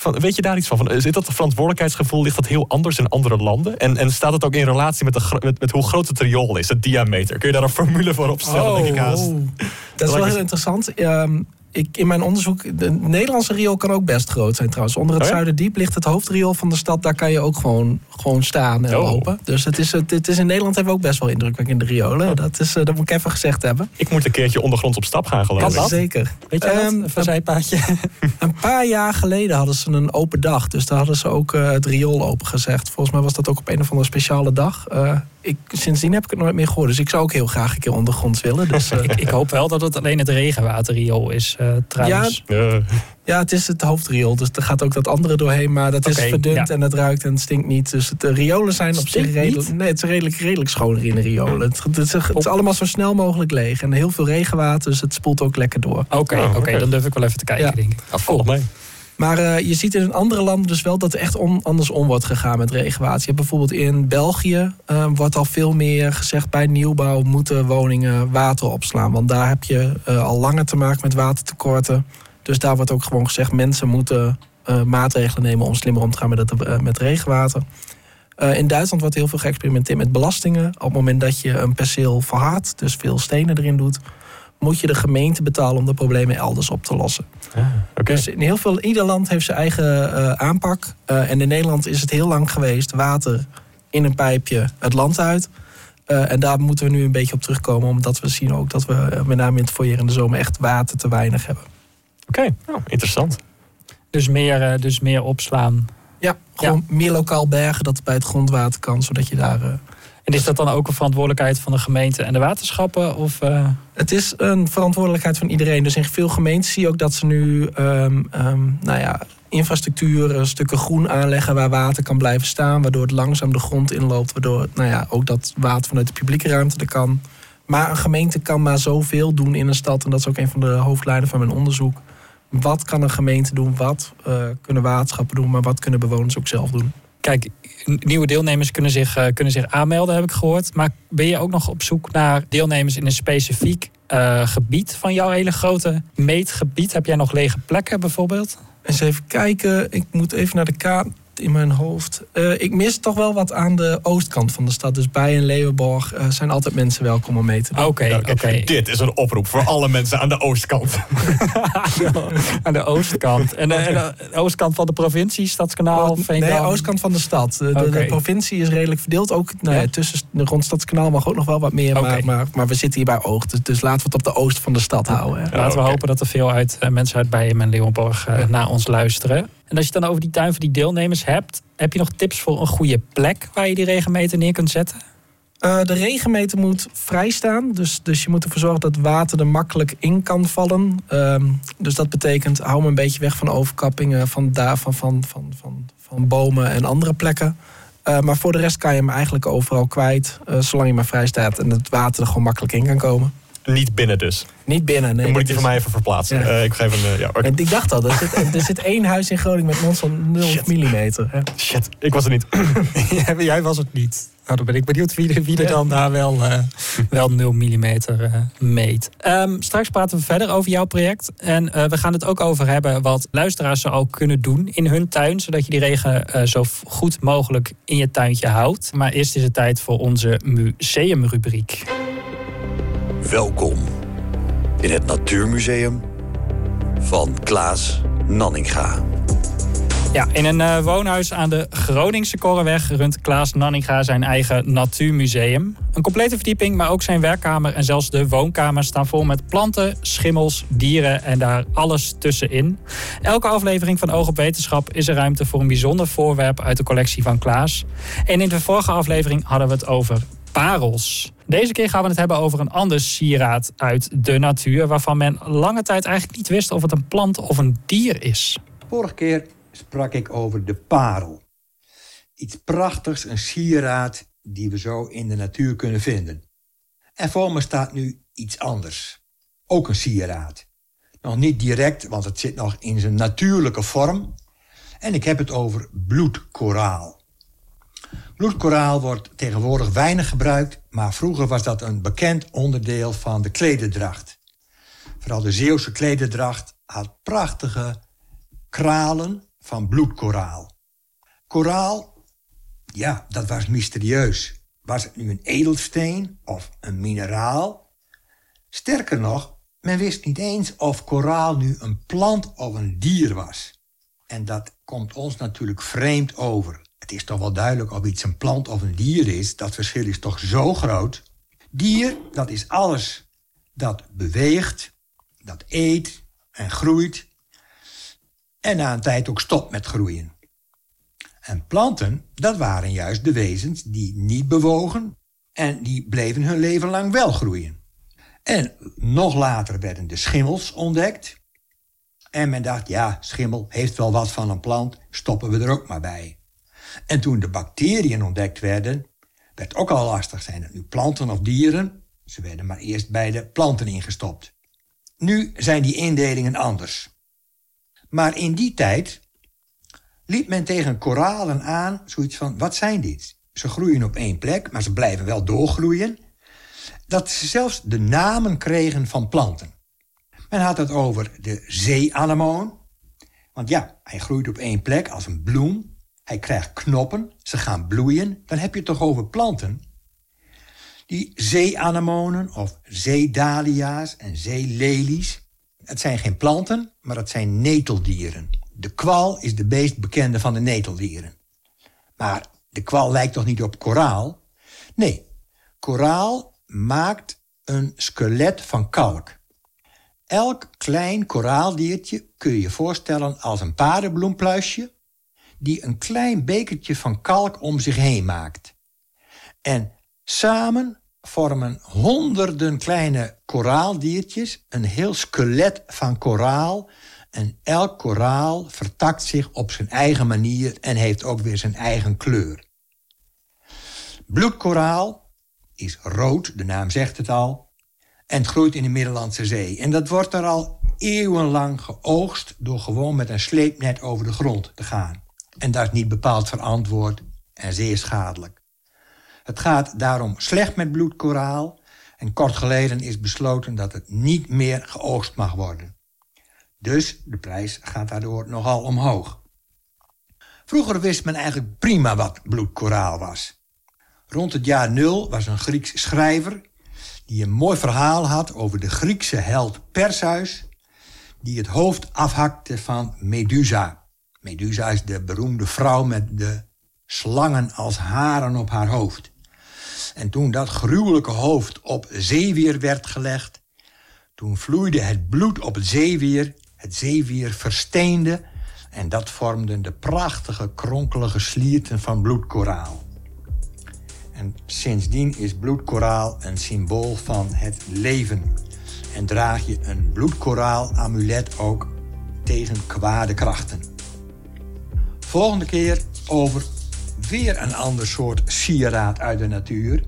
Speaker 4: van, weet je daar iets van? van? Zit dat verantwoordelijkheidsgevoel, ligt dat heel anders in andere landen? En, en staat het ook in relatie met, de, met, met hoe groot het riool is, het diameter? Kun je daar een formule voor opstellen, denk ik haast?
Speaker 3: Oh. Dat is wel heel interessant. Ehm, ik, in mijn onderzoek, de Nederlandse riool kan ook best groot zijn trouwens. Onder het
Speaker 4: Oh ja?
Speaker 3: Zuiderdiep ligt het hoofdriool van de stad. Daar kan je ook gewoon, gewoon staan en
Speaker 4: Oh.
Speaker 3: lopen. Dus het is, het, het is in Nederland hebben we ook best wel indrukwekkende riolen. Dat, is, eh, dat moet ik even gezegd hebben.
Speaker 4: Ik moet een keertje ondergronds op stap gaan, geloof ik.
Speaker 2: dat?
Speaker 3: Zeker.
Speaker 2: Weet je dat?
Speaker 3: Ehm,
Speaker 2: Een zijpaadje.
Speaker 3: Een paar jaar geleden hadden ze een open dag. Dus daar hadden ze ook eh, het riool opengezegd. Volgens mij was dat ook op een of andere speciale dag. Eh, ik, sindsdien heb ik het nooit meer gehoord. Dus ik zou ook heel graag een keer ondergronds willen. Dus, eh,
Speaker 2: ik hoop wel dat het alleen het regenwaterriool is trouwens.
Speaker 4: Eh,
Speaker 3: Ja, het is het hoofdriool. Dus er gaat ook dat andere doorheen. Maar dat is verdund
Speaker 2: ja.
Speaker 3: en het ruikt en het stinkt niet. Dus de riolen zijn op zich redelijk...
Speaker 2: niet?
Speaker 3: Nee, het is redelijk, redelijk schoner in de riolen. Het, het, is, het is allemaal zo snel mogelijk leeg. En heel veel regenwater, dus het spoelt ook lekker door.
Speaker 2: Oké,
Speaker 4: Oh,
Speaker 2: oké, dan durf ik wel even te kijken,
Speaker 3: Ja.
Speaker 2: denk ik.
Speaker 4: volgens mij.
Speaker 3: Maar eh, je ziet in andere landen dus wel dat er echt on, andersom wordt gegaan met regenwater. Je hebt bijvoorbeeld in België eh, wordt al veel meer gezegd... bij nieuwbouw moeten woningen water opslaan. Want daar heb je eh, al langer te maken met watertekorten. Dus daar wordt ook gewoon gezegd... mensen moeten maatregelen nemen om slimmer om te gaan met, het, met regenwater. In Duitsland wordt heel veel geëxperimenteerd met belastingen. Op het moment dat je een perceel verhardt, dus veel stenen erin doet... moet je de gemeente betalen om de problemen elders op te lossen.
Speaker 4: Oké.
Speaker 3: Dus in heel veel, ieder land heeft zijn eigen eh, aanpak. Eh, en in Nederland is het heel lang geweest water in een pijpje het land uit. Eh, en daar moeten we nu een beetje op terugkomen, omdat we zien ook dat we met name in het voorjaar en de zomer echt water te weinig hebben.
Speaker 4: Oké, nou, interessant.
Speaker 2: Dus meer, eh, dus meer opslaan.
Speaker 3: Ja, gewoon meer lokaal bergen dat het bij het grondwater kan, zodat je daar.
Speaker 2: En is dat dan ook een verantwoordelijkheid van de gemeente en de waterschappen? Of, eh,
Speaker 3: Het is een verantwoordelijkheid van iedereen. Dus in veel gemeenten zie je ook dat ze nu ehm, ehm, nou ja, infrastructuur, stukken groen aanleggen waar water kan blijven staan. Waardoor het langzaam de grond inloopt. Waardoor nou ja, ook dat water vanuit de publieke ruimte er kan. Maar een gemeente kan maar zoveel doen in een stad. En dat is ook een van de hoofdlijnen van mijn onderzoek. Wat kan een gemeente doen? Wat eh, kunnen waterschappen doen? Maar wat kunnen bewoners ook zelf doen?
Speaker 2: kijk, nieuwe deelnemers kunnen zich, eh, kunnen zich aanmelden, heb ik gehoord. Maar ben je ook nog op zoek naar deelnemers in een specifiek eh, gebied van jouw hele grote meetgebied? Heb jij nog lege plekken bijvoorbeeld?
Speaker 3: Eens even kijken. Ik moet even naar de kaart in mijn hoofd. Eh, ik mis toch wel wat aan de oostkant van de stad. Dus bij een Leeuwenborg eh, zijn altijd mensen welkom om mee te doen.
Speaker 2: Oké,
Speaker 4: Ja,
Speaker 2: oké.
Speaker 4: Dit is een oproep voor alle mensen aan de oostkant.
Speaker 2: Aan de oostkant. En de, en de oostkant van de provincie, Stadskanaal,
Speaker 3: nee,
Speaker 2: Veendam?
Speaker 3: oostkant van de stad. De,
Speaker 2: Oké.
Speaker 3: provincie is redelijk verdeeld. Ook nou ja, tussen de rond Stadskanaal mag ook nog wel wat meer.
Speaker 2: Oké.
Speaker 3: Maar, maar, maar we zitten hier bij Oog. Dus, dus laten we het op de oost van de stad houden. Hè.
Speaker 2: Laten we
Speaker 4: oké.
Speaker 2: hopen dat er veel uit, eh, mensen uit Bijen en Leeuwenborg eh, naar ons luisteren. En als je het dan over die tuin van die deelnemers hebt, heb je nog tips voor een goede plek waar je die regenmeter neer kunt zetten?
Speaker 3: Eh, de regenmeter moet vrij staan. Dus, dus je moet ervoor zorgen dat water er makkelijk in kan vallen. Ehm, dus dat betekent, hou hem een beetje weg van overkappingen, van, daar, van, van, van, van, van bomen en andere plekken. Eh, maar voor de rest kan je hem eigenlijk overal kwijt. eh, zolang je maar vrij staat en het water er gewoon makkelijk in kan komen.
Speaker 4: Niet binnen dus.
Speaker 3: Niet binnen, nee.
Speaker 4: Dan moet ik die van mij even verplaatsen.
Speaker 3: Ja.
Speaker 4: Eh, ik geef een... eh, ja, oké.
Speaker 3: En ik dacht al, er zit, er zit één huis in Groningen met non 0
Speaker 4: Shit.
Speaker 3: millimeter. hè.
Speaker 4: Shit, ik was er niet.
Speaker 2: Jij was het niet. Nou, dan ben ik benieuwd wie, wie er dan daar wel, uh, wel 0 mm uh, meet. Um, straks praten we verder over jouw project. En uh, we gaan het ook over hebben wat luisteraars al kunnen doen in hun tuin. Zodat je die regen uh, zo goed mogelijk in je tuintje houdt. Maar eerst is het tijd voor onze museumrubriek.
Speaker 1: Welkom in het Natuurmuseum van Klaas Nanninga.
Speaker 2: Ja, in een uh, woonhuis aan de Groningse Korreweg runt Klaas Nanninga zijn eigen natuurmuseum. Een complete verdieping, maar ook zijn werkkamer en zelfs de woonkamer staan vol met planten, schimmels, dieren en daar alles tussenin. Elke aflevering van Oog op Wetenschap is er ruimte voor een bijzonder voorwerp uit de collectie van Klaas. En in de vorige aflevering hadden we het over parels. Deze keer gaan we het hebben over een ander sieraad uit de natuur... waarvan men lange tijd eigenlijk niet wist of het een plant of een dier is.
Speaker 6: Vorige keer sprak ik over de parel. Iets prachtigs, een sieraad die we zo in de natuur kunnen vinden. En voor me staat nu iets anders. Ook een sieraad. Nog niet direct, want het zit nog in zijn natuurlijke vorm. En ik heb het over bloedkoraal. Bloedkoraal wordt tegenwoordig weinig gebruikt, maar vroeger was dat een bekend onderdeel van de klederdracht. Vooral de Zeeuwse klederdracht had prachtige kralen van bloedkoraal. Koraal, ja, dat was mysterieus. Was het nu een edelsteen of een mineraal? Sterker nog, men wist niet eens of koraal nu een plant of een dier was. En dat komt ons natuurlijk vreemd over. Het is toch wel duidelijk of iets een plant of een dier is. Dat verschil is toch zo groot. Dier, dat is alles dat beweegt, dat eet en groeit en na een tijd ook stopt met groeien. En planten, dat waren juist de wezens die niet bewogen en die bleven hun leven lang wel groeien. En nog later werden de schimmels ontdekt. En men dacht, ja, schimmel heeft wel wat van een plant, stoppen we er ook maar bij. En toen de bacteriën ontdekt werden, werd ook al lastig. Zijn het nu planten of dieren? Ze werden maar eerst bij de planten ingestopt. Nu zijn die indelingen anders. Maar in die tijd liep men tegen koralen aan zoiets van: wat zijn dit? Ze groeien op één plek, maar ze blijven wel doorgroeien. Dat ze zelfs de namen kregen van planten. Men had het over de zeeanemoon. Want ja, hij groeit op één plek als een bloem. Hij krijgt knoppen, ze gaan bloeien. Dan heb je het toch over planten? Die zeeanemonen of zeedalia's en zeelelies. Het zijn geen planten, maar het zijn neteldieren. De kwal is de meest bekende van de neteldieren. Maar de kwal lijkt toch niet op koraal? Nee, koraal maakt een skelet van kalk. Elk klein koraaldiertje kun je voorstellen als een paardenbloempluisje... die een klein bekertje van kalk om zich heen maakt. En samen vormen honderden kleine koraaldiertjes een heel skelet van koraal. En elk koraal vertakt zich op zijn eigen manier en heeft ook weer zijn eigen kleur. Bloedkoraal is rood, de naam zegt het al, en groeit in de Middellandse Zee. En dat wordt er al eeuwenlang geoogst door gewoon met een sleepnet over de grond te gaan. En dat is niet bepaald verantwoord en zeer schadelijk. Het gaat daarom slecht met bloedkoraal en kort geleden is besloten dat het niet meer geoogst mag worden. Dus de prijs gaat daardoor nogal omhoog. Vroeger wist men eigenlijk prima wat bloedkoraal was. Rond het jaar nul was een Grieks schrijver die een mooi verhaal had over de Griekse held Perseus, die het hoofd afhakte van Medusa. Medusa is de beroemde vrouw met de slangen als haren op haar hoofd. En toen dat gruwelijke hoofd op zeewier werd gelegd, toen vloeide het bloed op het zeewier, het zeewier versteende en dat vormden de prachtige kronkelige slierten van bloedkoraal. En sindsdien is bloedkoraal een symbool van het leven. En draag je een bloedkoraal-amulet ook tegen kwade krachten. Volgende keer over weer een ander soort sieraad uit de natuur.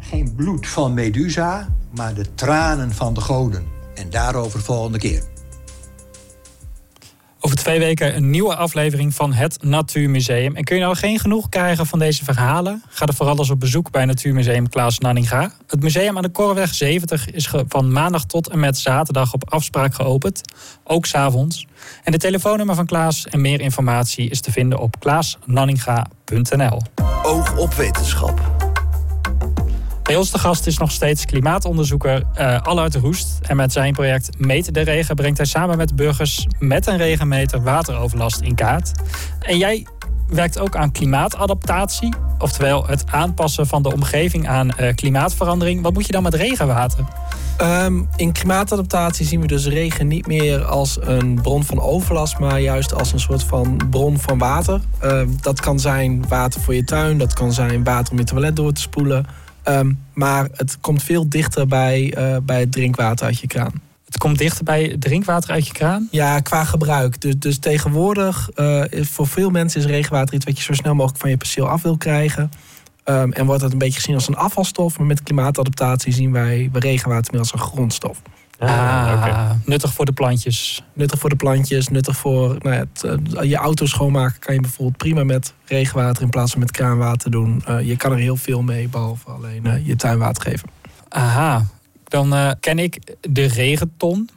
Speaker 6: Geen bloed van Medusa, maar de tranen van de goden. En daarover volgende keer.
Speaker 2: Over twee weken een nieuwe aflevering van het Natuurmuseum. En kun je nou geen genoeg krijgen van deze verhalen? Ga er vooral eens op bezoek bij Natuurmuseum Klaas Nanninga. Het museum aan de Korweg 70 is van maandag tot en met zaterdag op afspraak geopend. Ook s'avonds. En de telefoonnummer van Klaas en meer informatie is te vinden op klaasnanninga.nl.
Speaker 1: Oog op wetenschap.
Speaker 2: Bij ons de gast is nog steeds klimaatonderzoeker uh, Allard Roest. En met zijn project Meet de Regen brengt hij samen met burgers met een regenmeter wateroverlast in kaart. En jij werkt ook aan klimaatadaptatie, oftewel het aanpassen van de omgeving aan uh, klimaatverandering. Wat moet je dan met regenwater?
Speaker 3: Um, in klimaatadaptatie zien we dus regen niet meer als een bron van overlast, maar juist als een soort van bron van water. Uh, dat kan zijn water voor je tuin, dat kan zijn water om je toilet door te spoelen. Um, maar het komt veel dichter bij, uh, bij het drinkwater uit je kraan.
Speaker 2: Het komt dichter bij drinkwater uit je kraan?
Speaker 3: Ja, qua gebruik. Dus, dus tegenwoordig, uh, voor veel mensen is regenwater iets wat je zo snel mogelijk van je perceel af wil krijgen. Um, en wordt dat een beetje gezien als een afvalstof. Maar met klimaatadaptatie zien wij regenwater meer als een grondstof.
Speaker 2: Ah, okay. Nuttig voor de plantjes.
Speaker 3: Nuttig voor de plantjes, nuttig voor nou ja, het, uh, je auto schoonmaken kan je bijvoorbeeld prima met regenwater in plaats van met kraanwater doen. Uh, je kan er heel veel mee, behalve alleen uh, je tuinwater geven.
Speaker 2: Aha, dan ken ik de regenton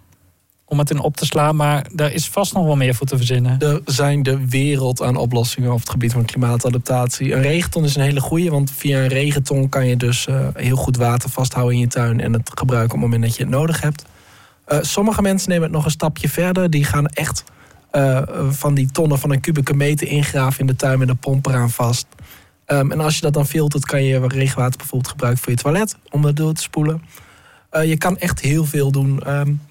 Speaker 2: om het in op te slaan, maar daar is vast nog wel meer voor te verzinnen.
Speaker 3: Er zijn de wereld aan oplossingen op het gebied van klimaatadaptatie. Een regenton is een hele goede, want via een regenton kan je dus heel goed water vasthouden in je tuin en het gebruiken op het moment dat je het nodig hebt. Uh, sommige mensen nemen het nog een stapje verder. Die gaan echt uh, van die tonnen van een kubieke meter ingraven in de tuin met een pomp eraan vast. Um, en als je dat dan filtert, kan je regenwater bijvoorbeeld gebruiken voor je toilet om dat door te spoelen. Uh, je kan echt heel veel doen. Um,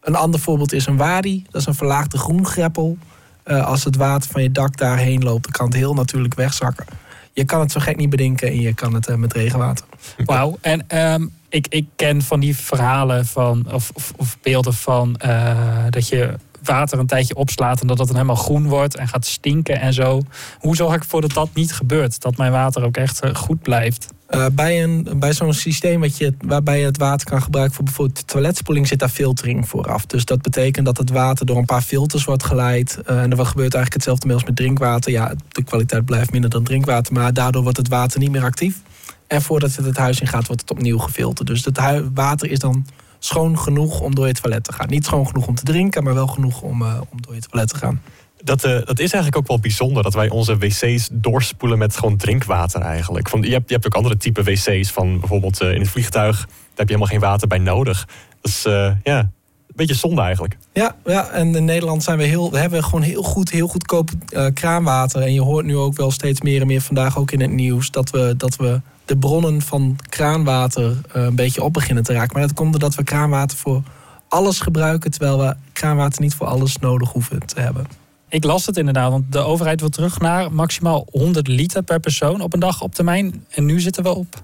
Speaker 3: een ander voorbeeld is een wadi. Dat is een verlaagde groengreppel. als het water van je dak daarheen loopt, dan kan het heel natuurlijk wegzakken. Je kan het zo gek niet bedenken en je kan het met regenwater.
Speaker 2: Wauw. En um, ik, ik ken van die verhalen van, of, of, of beelden van uh, dat je water een tijdje opslaat en dat het dan helemaal groen wordt en gaat stinken en zo. Hoe zorg ik ervoor dat dat niet gebeurt? Dat mijn water ook echt uh, goed blijft?
Speaker 3: Uh, bij een, bij zo'n systeem wat je, waarbij je het water kan gebruiken voor bijvoorbeeld toiletspoeling zit daar filtering vooraf. Dus dat betekent dat het water door een paar filters wordt geleid. Uh, en wat gebeurt eigenlijk hetzelfde als met drinkwater. Ja, de kwaliteit blijft minder dan drinkwater, maar daardoor wordt het water niet meer actief. En voordat het het huis in gaat, wordt het opnieuw gefilterd. Dus het water is dan schoon genoeg om door je toilet te gaan. Niet schoon genoeg om te drinken, maar wel genoeg om, uh, om door je toilet te gaan.
Speaker 4: Dat, uh, dat is eigenlijk ook wel bijzonder dat wij onze wc's doorspoelen met gewoon drinkwater eigenlijk. Van, je, hebt, je hebt ook andere type wc's van bijvoorbeeld uh, in het vliegtuig. Daar heb je helemaal geen water bij nodig. Dat is ja, een beetje zonde eigenlijk.
Speaker 3: Ja, ja, en in Nederland zijn we heel, we gewoon heel goed, heel goedkoop kraanwater. En je hoort nu ook wel steeds meer en meer vandaag ook in het nieuws dat we, dat we de bronnen van kraanwater een beetje op beginnen te raken. Maar dat komt doordat we kraanwater voor alles gebruiken, terwijl we kraanwater niet voor alles nodig hoeven te hebben.
Speaker 2: Ik las het inderdaad, want de overheid wil terug naar maximaal 100 liter per persoon op een dag op termijn. En nu zitten we op.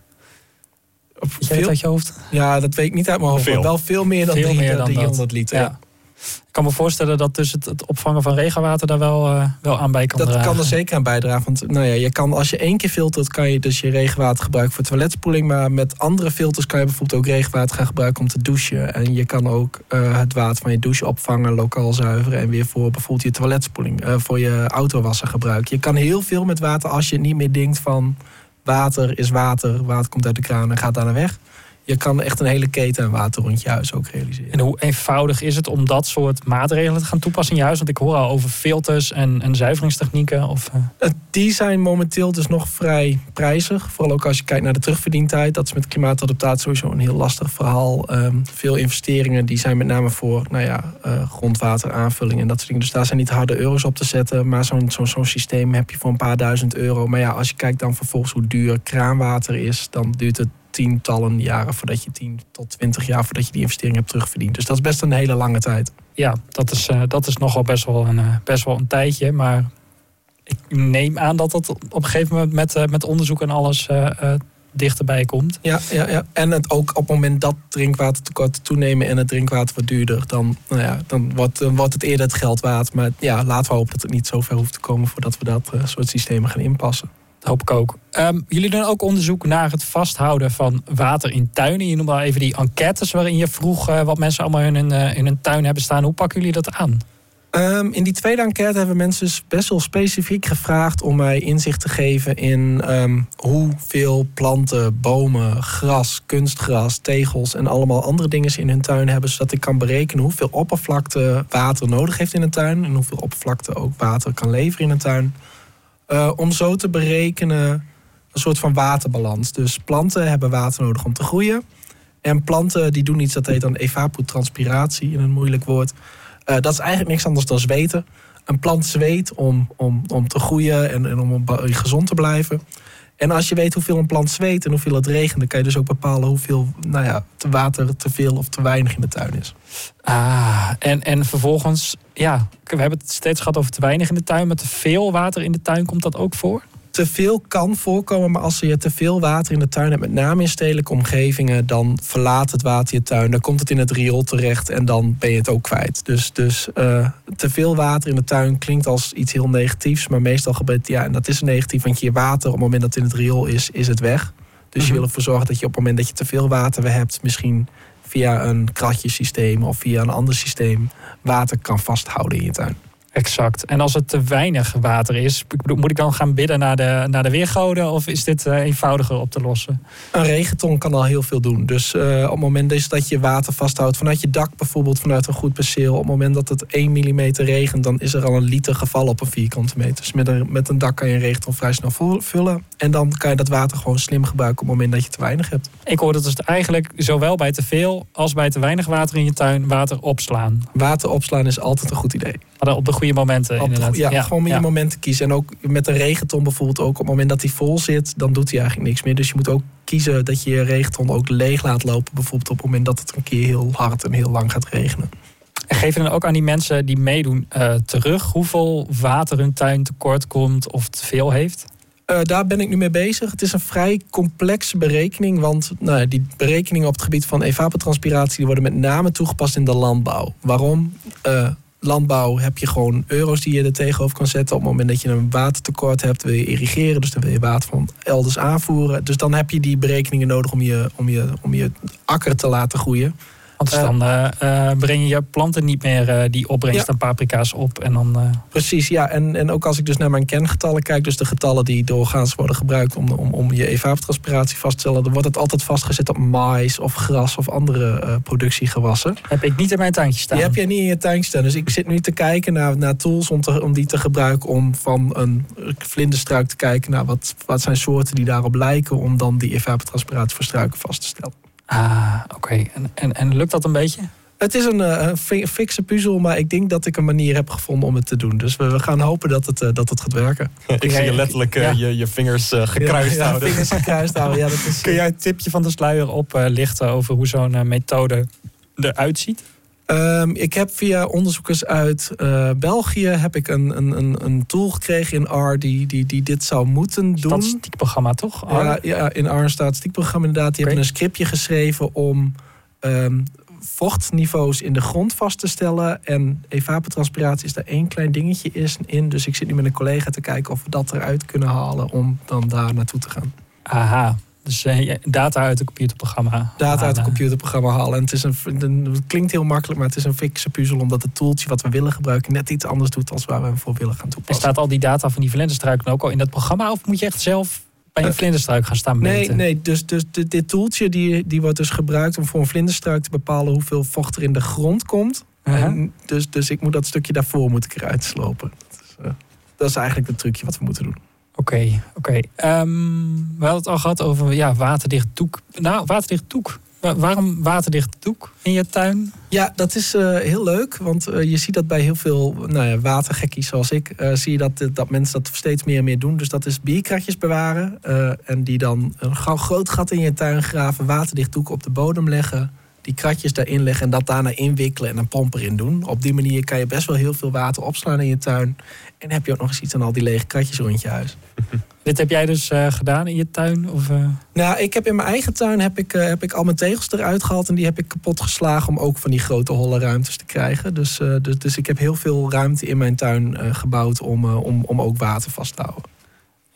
Speaker 3: Op
Speaker 2: veel uit je hoofd?
Speaker 3: Ja, dat weet ik niet uit mijn hoofd. Veel. Wel veel meer dan,
Speaker 2: veel
Speaker 3: 300,
Speaker 2: meer dan
Speaker 3: 300 liter.
Speaker 2: Ja. Ik kan me voorstellen dat dus het, het opvangen van regenwater daar wel, uh, wel aan bij kan
Speaker 3: dat
Speaker 2: dragen.
Speaker 3: kan er zeker aan bijdragen. Want nou ja, je kan, als je één keer filtert, kan je dus je regenwater gebruiken voor toiletspoeling. Maar met andere filters kan je bijvoorbeeld ook regenwater gaan gebruiken om te douchen. En je kan ook uh, het water van je douche opvangen, lokaal zuiveren. En weer voor bijvoorbeeld je toiletspoeling, uh, voor je autowassen gebruiken. Je kan heel veel met water als je niet meer denkt van water is water. Water komt uit de kraan en gaat daarna weg je kan echt een hele keten aan water rond je huis ook realiseren.
Speaker 2: En hoe eenvoudig is het om dat soort maatregelen te gaan toepassen in je huis? Want ik hoor al over filters en, en zuiveringstechnieken. Of,
Speaker 3: uh... Die zijn momenteel dus nog vrij prijzig. Vooral ook als je kijkt naar de terugverdientijd. Dat is met klimaatadaptatie sowieso een heel lastig verhaal. Um, veel investeringen die zijn met name voor nou ja, uh, grondwateraanvulling en dat soort dingen. Dus daar zijn niet harde euro's op te zetten. Maar zo'n zo'n zo'n systeem heb je voor een paar duizend euro. Maar ja, als je kijkt dan vervolgens hoe duur kraanwater is, dan duurt het tientallen jaren voordat je 10 tot 20 jaar voordat je die investering hebt terugverdiend. Dus dat is best een hele lange tijd.
Speaker 2: Ja, dat is, uh, dat is nogal best wel, een, uh, best wel een tijdje. Maar ik neem aan dat dat op een gegeven moment met, uh, met onderzoek en alles dichterbij komt.
Speaker 3: Ja, ja, ja. en het ook op het moment dat drinkwatertekorten toenemen en het drinkwater wat duurder, dan, nou ja, dan, wordt, dan wordt het eerder het geld waard. Maar ja, laten we hopen dat het niet zo ver hoeft te komen voordat we dat soort systemen gaan inpassen.
Speaker 2: Dat hoop ik ook. Um, jullie doen ook onderzoek naar het vasthouden van water in tuinen. Je noemde al even die enquêtes waarin je vroeg uh, wat mensen allemaal in hun, uh, in hun tuin hebben staan. Hoe pakken jullie dat aan?
Speaker 3: Ehm, in die tweede enquête hebben mensen best wel specifiek gevraagd om mij inzicht te geven in ehm, hoeveel planten, bomen, gras, kunstgras, tegels en allemaal andere dingen ze in hun tuin hebben, zodat ik kan berekenen hoeveel oppervlakte water nodig heeft in een tuin en hoeveel oppervlakte ook water kan leveren in een tuin. Uh, om zo te berekenen een soort van waterbalans. Dus planten hebben water nodig om te groeien. En planten die doen iets dat heet dan evapotranspiratie in een moeilijk woord. Uh, dat is eigenlijk niks anders dan zweten. Een plant zweet om, om, om te groeien en, en om gezond te blijven. En als je weet hoeveel een plant zweet en hoeveel het regent, dan kan je dus ook bepalen hoeveel nou ja, te water te veel of te weinig in de tuin is.
Speaker 2: Ah, en, en vervolgens, ja, we hebben het steeds gehad over te weinig in de tuin, maar te veel water in de tuin, komt dat ook voor?
Speaker 3: te veel kan voorkomen, maar als je te veel water in de tuin hebt, met name in stedelijke omgevingen, dan verlaat het water je tuin. Dan komt het in het riool terecht en dan ben je het ook kwijt. Dus, dus uh, te veel water in de tuin klinkt als iets heel negatiefs, maar meestal gebeurt ja, en dat is negatief, want je water op het moment dat het in het riool is, is het weg. Dus je mhm. wil ervoor zorgen dat je op het moment dat je te veel water hebt, misschien via een kratjesysteem of via een ander systeem water kan vasthouden in je tuin.
Speaker 2: Exact. En als het te weinig water is, moet ik dan gaan bidden naar de, naar de weergoden? Of is dit uh, eenvoudiger op te lossen?
Speaker 3: Een regenton kan al heel veel doen. Dus uh, op het moment is dat je water vasthoudt vanuit je dak, bijvoorbeeld vanuit een goed perceel. Op het moment dat het 1 mm regent, dan is er al een liter geval op een vierkante meter. Dus met een, met een dak kan je een regenton vrij snel vullen. En dan kan je dat water gewoon slim gebruiken op het moment dat je te weinig hebt.
Speaker 2: Ik hoorde dus eigenlijk zowel bij te veel als bij te weinig water in je tuin water opslaan.
Speaker 3: Water opslaan is altijd een goed idee.
Speaker 2: Maar op de goede momenten. inderdaad.
Speaker 3: ja, ja, gewoon je momenten kiezen. En ook met een regenton bijvoorbeeld ook. Op het moment dat hij vol zit, dan doet hij eigenlijk niks meer. Dus je moet ook kiezen dat je je regenton ook leeg laat lopen. Bijvoorbeeld op het moment dat het een keer heel hard en heel lang gaat regenen.
Speaker 2: En geef je dan ook aan die mensen die meedoen uh, terug hoeveel water hun tuin tekort komt of te veel heeft?
Speaker 3: Uh, daar ben ik nu mee bezig. Het is een vrij complexe berekening. Want nou, die berekeningen op het gebied van evapotranspiratie die worden met name toegepast in de landbouw. Waarom? Uh, landbouw heb je gewoon euro's die je er tegenover kan zetten. Op het moment dat je een watertekort hebt, wil je irrigeren. Dus dan wil je water van elders aanvoeren. Dus dan heb je die berekeningen nodig om je, om je, om je akker te laten groeien.
Speaker 2: Want dan uh, breng je je planten niet meer die opbrengst aan paprika's op. En dan,
Speaker 3: Precies, ja. En, en ook als ik dus naar mijn kengetallen kijk, dus de getallen die doorgaans worden gebruikt om, om, om je evapotranspiratie vast te stellen, dan wordt het altijd vastgezet op mais of gras of andere productiegewassen.
Speaker 2: Heb ik niet in mijn tuintje staan.
Speaker 3: Die heb jij niet in je tuintje staan. Dus ik zit nu te kijken naar, naar tools om, te, om die te gebruiken om van een vlinderstruik te kijken naar wat, wat zijn soorten die daarop lijken om dan die evapotranspiratie voor struiken vast te stellen.
Speaker 2: Ah, oké. En, en, en lukt dat een beetje?
Speaker 3: Het is een, uh, een fikse puzzel, maar ik denk dat ik een manier heb gevonden om het te doen. Dus we, we gaan hopen dat het, uh, dat het gaat werken.
Speaker 4: ik zie je letterlijk uh, je, je vingers gekruist
Speaker 3: ja,
Speaker 4: houden.
Speaker 3: vingers gekruist houden, ja. Dat is,
Speaker 2: Kun jij het tipje van de sluier oplichten over hoe zo'n methode eruit ziet?
Speaker 3: Um, ik heb via onderzoekers uit uh, België heb ik een, een, een tool gekregen in R die, die, die dit zou moeten doen.
Speaker 2: Statistiekprogramma toch?
Speaker 3: R? Ja, ja, in R een statistiekprogramma inderdaad. Die okay. hebben een scriptje geschreven om um, vochtniveaus in de grond vast te stellen. En evapotranspiratie is daar één klein dingetje in. Dus ik zit nu met een collega te kijken of we dat eruit kunnen halen om dan daar naartoe te gaan.
Speaker 2: Aha, dus uh, data uit een computerprogramma.
Speaker 3: Data uit een computerprogramma halen. En het, is een, het klinkt heel makkelijk, maar het is een fikse puzzel. Omdat het toeltje wat we willen gebruiken net iets anders doet als waar we hem voor willen gaan toepassen.
Speaker 2: En staat al die data van die vlinderstruiken ook al in dat programma? Of moet je echt zelf bij een uh, vlinderstruik gaan staan
Speaker 3: meten? Nee, nee dus, dus dit, dit toeltje die, die wordt dus gebruikt om voor een vlinderstruik te bepalen hoeveel vocht er in de grond komt. Uh -huh. en dus, dus ik moet dat stukje daarvoor moet ik eruit slopen. Dat is, uh, dat is eigenlijk het trucje wat we moeten doen.
Speaker 2: Oké, oké. Um, we hadden het al gehad over ja, waterdicht doek. Nou, waterdicht doek. Waarom waterdicht doek in je tuin?
Speaker 3: Ja, dat is uh, heel leuk. Want uh, je ziet dat bij heel veel nou ja, watergekkies zoals ik. Uh, zie je dat, dat mensen dat steeds meer en meer doen. Dus dat is bierkratjes bewaren. en die dan een groot gat in je tuin graven. Waterdicht doek op de bodem leggen. Die kratjes daarin leggen en dat daarna inwikkelen en een pomp erin doen. Op die manier kan je best wel heel veel water opslaan in je tuin. En heb je ook nog eens iets aan al die lege kratjes rond je huis.
Speaker 2: Dit heb jij dus uh, gedaan in je tuin? Of, uh...
Speaker 3: Nou, ik heb in mijn eigen tuin heb ik, uh, heb ik al mijn tegels eruit gehaald. En die heb ik kapot geslagen om ook van die grote holle ruimtes te krijgen. Dus, dus, dus, ik heb heel veel ruimte in mijn tuin gebouwd om, om, om ook water vast te houden.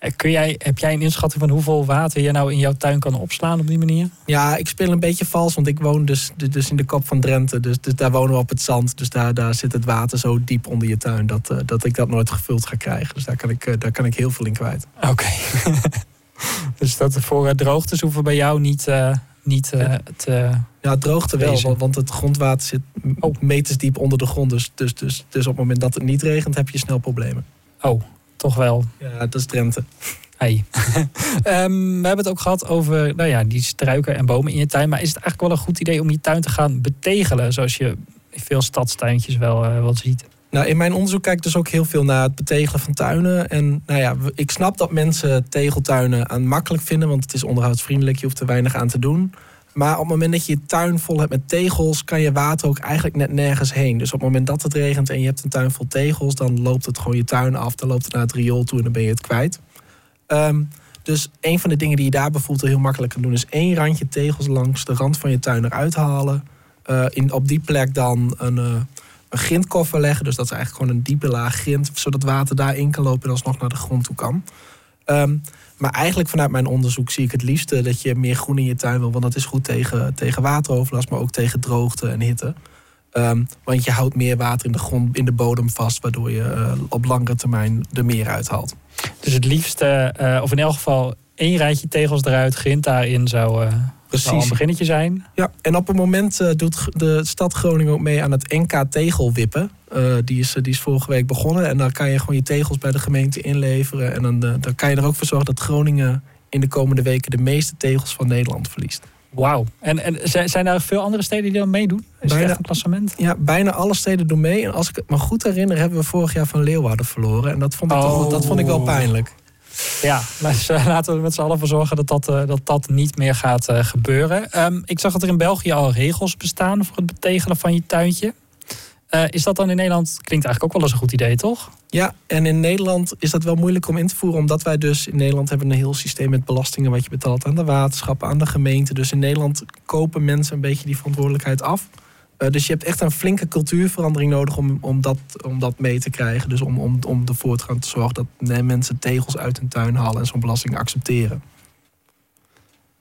Speaker 2: Eh, kun jij, heb jij een inschatting van hoeveel water je nou in jouw tuin kan opslaan op die manier?
Speaker 3: Ja, ik speel een beetje vals, want ik woon dus, dus in de kop van Drenthe. Dus, dus daar wonen we op het zand. Dus daar, daar zit het water zo diep onder je tuin dat, uh, dat ik dat nooit gevuld ga krijgen. Dus daar kan ik, uh, daar kan ik heel veel in kwijt.
Speaker 2: Oké. dus dat voor droogtes hoeven bij jou niet, uh, niet te.
Speaker 3: Ja, droogte wel, want het grondwater zit oh. meters diep onder de grond. Dus, dus, dus, dus op het moment dat het niet regent, heb je snel problemen.
Speaker 2: Oh, toch wel.
Speaker 3: Ja, dat is Drenthe.
Speaker 2: Hey. um, we hebben het ook gehad over nou ja, die struiken en bomen in je tuin. Maar is het eigenlijk wel een goed idee om je tuin te gaan betegelen? Zoals je in veel stadstuintjes wel, uh, wel ziet.
Speaker 3: Nou, in mijn onderzoek kijk ik dus ook heel veel naar het betegelen van tuinen. En nou ja, ik snap dat mensen tegeltuinen aan makkelijk vinden, want het is onderhoudsvriendelijk, je hoeft er weinig aan te doen. Maar op het moment dat je je tuin vol hebt met tegels, kan je water ook eigenlijk net nergens heen. Dus op het moment dat het regent en je hebt een tuin vol tegels, dan loopt het gewoon je tuin af, dan loopt het naar het riool toe en dan ben je het kwijt. Um, dus een van de dingen die je daar bijvoorbeeld heel makkelijk kan doen, is één randje tegels langs de rand van je tuin eruit halen. Uh, in, op die plek dan een, uh, een grindkoffer leggen. Dus dat is eigenlijk gewoon een diepe laag grind, zodat water daarin kan lopen en alsnog naar de grond toe kan. Um, maar eigenlijk vanuit mijn onderzoek zie ik het liefste dat je meer groen in je tuin wil. Want dat is goed tegen, tegen wateroverlast, maar ook tegen droogte en hitte. Um, want je houdt meer water in de grond, in de bodem vast, waardoor je uh, op langere termijn er meer uithaalt.
Speaker 2: Dus het liefste, uh, of in elk geval één rijtje tegels eruit, grind daarin zou, Precies. een beginnetje zijn.
Speaker 3: Ja, en op het moment doet de stad Groningen ook mee aan het NK tegelwippen. die, is, die is vorige week begonnen. En dan kan je gewoon je tegels bij de gemeente inleveren. En dan, dan kan je er ook voor zorgen dat Groningen in de komende weken de meeste tegels van Nederland verliest.
Speaker 2: Wauw. En, en zijn er veel andere steden die dan meedoen? Is bijna, het een klassement?
Speaker 3: Ja, bijna alle steden doen mee. En als ik het me goed herinner, hebben we vorig jaar van Leeuwarden verloren. En dat vond ik, oh. toch, dat vond ik wel pijnlijk.
Speaker 2: Ja, laten we met z'n allen voor zorgen dat dat, dat, dat niet meer gaat uh, gebeuren. Um, ik zag dat er in België al regels bestaan voor het betegelen van je tuintje. Uh, is dat dan in Nederland, klinkt eigenlijk ook wel eens een goed idee, toch?
Speaker 3: Ja, en in Nederland is dat wel moeilijk om in te voeren, omdat wij dus in Nederland hebben een heel systeem met belastingen wat je betaalt aan de waterschappen, aan de gemeente. Dus in Nederland kopen mensen een beetje die verantwoordelijkheid af. Uh, dus je hebt echt een flinke cultuurverandering nodig om, om, dat, om dat mee te krijgen. Dus om, om, om de voortgang te zorgen dat mensen tegels uit hun tuin halen en zo'n belasting accepteren.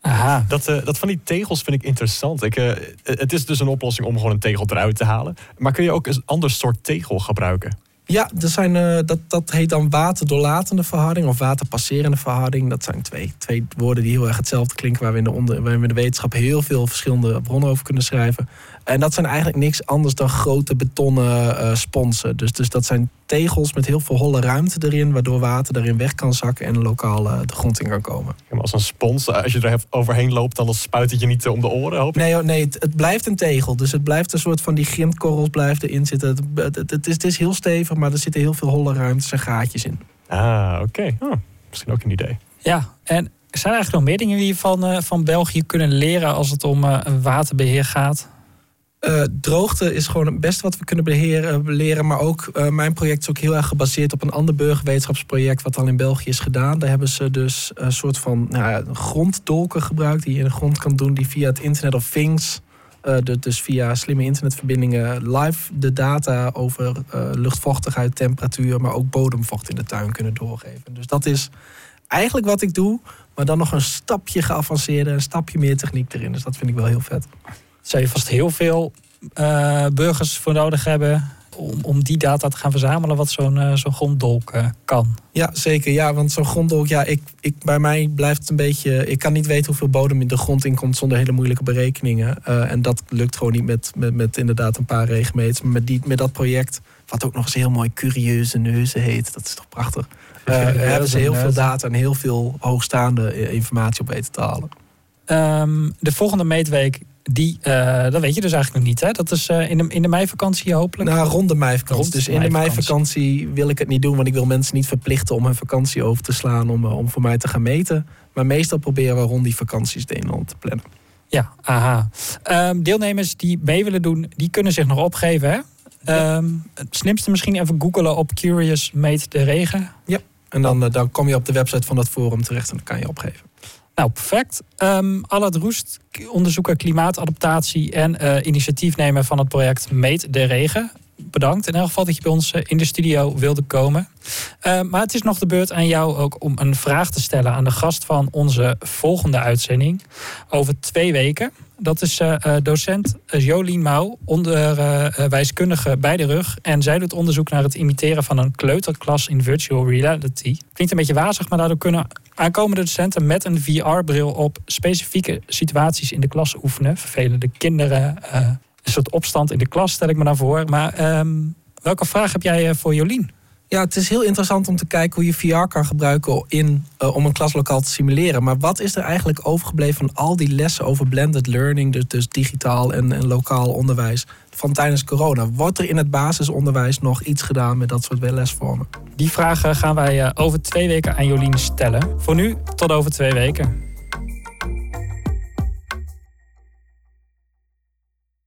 Speaker 4: Aha. Dat, uh, dat van die tegels vind ik interessant. Ik, uh, het is dus een oplossing om gewoon een tegel eruit te halen. Maar kun je ook een ander soort tegel gebruiken?
Speaker 3: Ja, er zijn, uh, dat, dat heet dan waterdoorlatende verharding of waterpasserende verharding. Dat zijn twee, twee woorden die heel erg hetzelfde klinken, waar we, in de onder, waar we in de wetenschap heel veel verschillende bronnen over kunnen schrijven. En dat zijn eigenlijk niks anders dan grote betonnen uh, sponsen. Dus, dus dat zijn tegels met heel veel holle ruimte erin, waardoor water daarin weg kan zakken en lokaal uh, de grond in kan komen.
Speaker 4: Ja, maar als een spons, als je er overheen loopt, dan spuit het je niet om de oren, hoop ik?
Speaker 3: Nee, nee het, het, blijft een tegel. Dus het blijft een soort van die grindkorrels blijft erin zitten. Het, het, het, is, het is heel stevig, maar er zitten heel veel holle ruimtes en gaatjes in.
Speaker 4: Ah, oké. Oh, misschien ook een idee.
Speaker 2: Ja, en zijn er eigenlijk nog meer dingen die je van, uh, van België kunnen leren als het om uh, waterbeheer gaat?
Speaker 3: Uh, droogte is gewoon het beste wat we kunnen beheren, leren. Maar ook uh, mijn project is ook heel erg gebaseerd op een ander burgerwetenschapsproject. wat al in België is gedaan. Daar hebben ze dus een soort van nou gronddolken gebruikt. die je in de grond kan doen. die via het Internet of Things. Uh, dus via slimme internetverbindingen live de data over luchtvochtigheid, temperatuur. maar ook bodemvocht in de tuin kunnen doorgeven. Dus dat is eigenlijk wat ik doe. Maar dan nog een stapje geavanceerder. een stapje meer techniek erin. Dus dat vind ik wel heel vet
Speaker 2: zou je vast heel veel uh, burgers voor nodig hebben om, om die data te gaan verzamelen wat zo'n uh, zo'n gronddolk uh, kan.
Speaker 3: Ja, zeker. Ja, want zo'n gronddolk, ja, ik, ik, bij mij blijft het een beetje. Ik kan niet weten hoeveel bodem in de grond inkomt zonder hele moeilijke berekeningen. En dat lukt gewoon niet met, met, met inderdaad een paar regenmeters. Maar met, die, met dat project, wat ook nog eens heel mooi curieuze neuzen heet, dat is toch prachtig. Hebben ze heel veel data en heel veel hoogstaande informatie op weten te halen.
Speaker 2: Um, de volgende meetweek die, uh, dat weet je dus eigenlijk nog niet. Hè? Dat is uh, in, de, in de meivakantie hopelijk?
Speaker 3: Nou, rond de meivakantie. Rond dus in de meivakantie wil ik het niet doen. Want ik wil mensen niet verplichten om hun vakantie over te slaan. Om, uh, om voor mij te gaan meten. Maar meestal proberen we rond die vakanties de een te plannen.
Speaker 2: Ja, aha. Um, deelnemers die mee willen doen, die kunnen zich nog opgeven. Hè? Ja. Um, het slimste misschien even googelen op Curious Meet de Regen.
Speaker 3: Ja, en dan, dan kom je op de website van dat forum terecht en dan kan je opgeven.
Speaker 2: Nou, perfect. Um, Allard Roest, onderzoeker klimaatadaptatie en uh, initiatiefnemer van het project Meet de Regen. Bedankt in elk geval dat je bij ons uh, in de studio wilde komen. Uh, maar het is nog de beurt aan jou ook om een vraag te stellen aan de gast van onze volgende uitzending. Over twee weken. Dat is uh, docent Jolien Mouw, onderwijskundige bij de rug. En zij doet onderzoek naar het imiteren van een kleuterklas in virtual reality. Klinkt een beetje wazig, maar daardoor kunnen aankomende docenten met een VR-bril op specifieke situaties in de klas oefenen. Vervelende kinderen, een soort opstand in de klas stel ik me naar voor. Maar um, welke vraag heb jij voor Jolien?
Speaker 3: Ja, het is heel interessant om te kijken hoe je VR kan gebruiken in, uh, om een klaslokaal te simuleren. Maar wat is er eigenlijk overgebleven van al die lessen over blended learning, dus, dus digitaal en, en lokaal onderwijs, van tijdens corona? Wordt er in het basisonderwijs nog iets gedaan met dat soort lesvormen?
Speaker 2: Die vragen gaan wij uh, over twee weken aan Jolien stellen. Voor nu, tot over twee weken.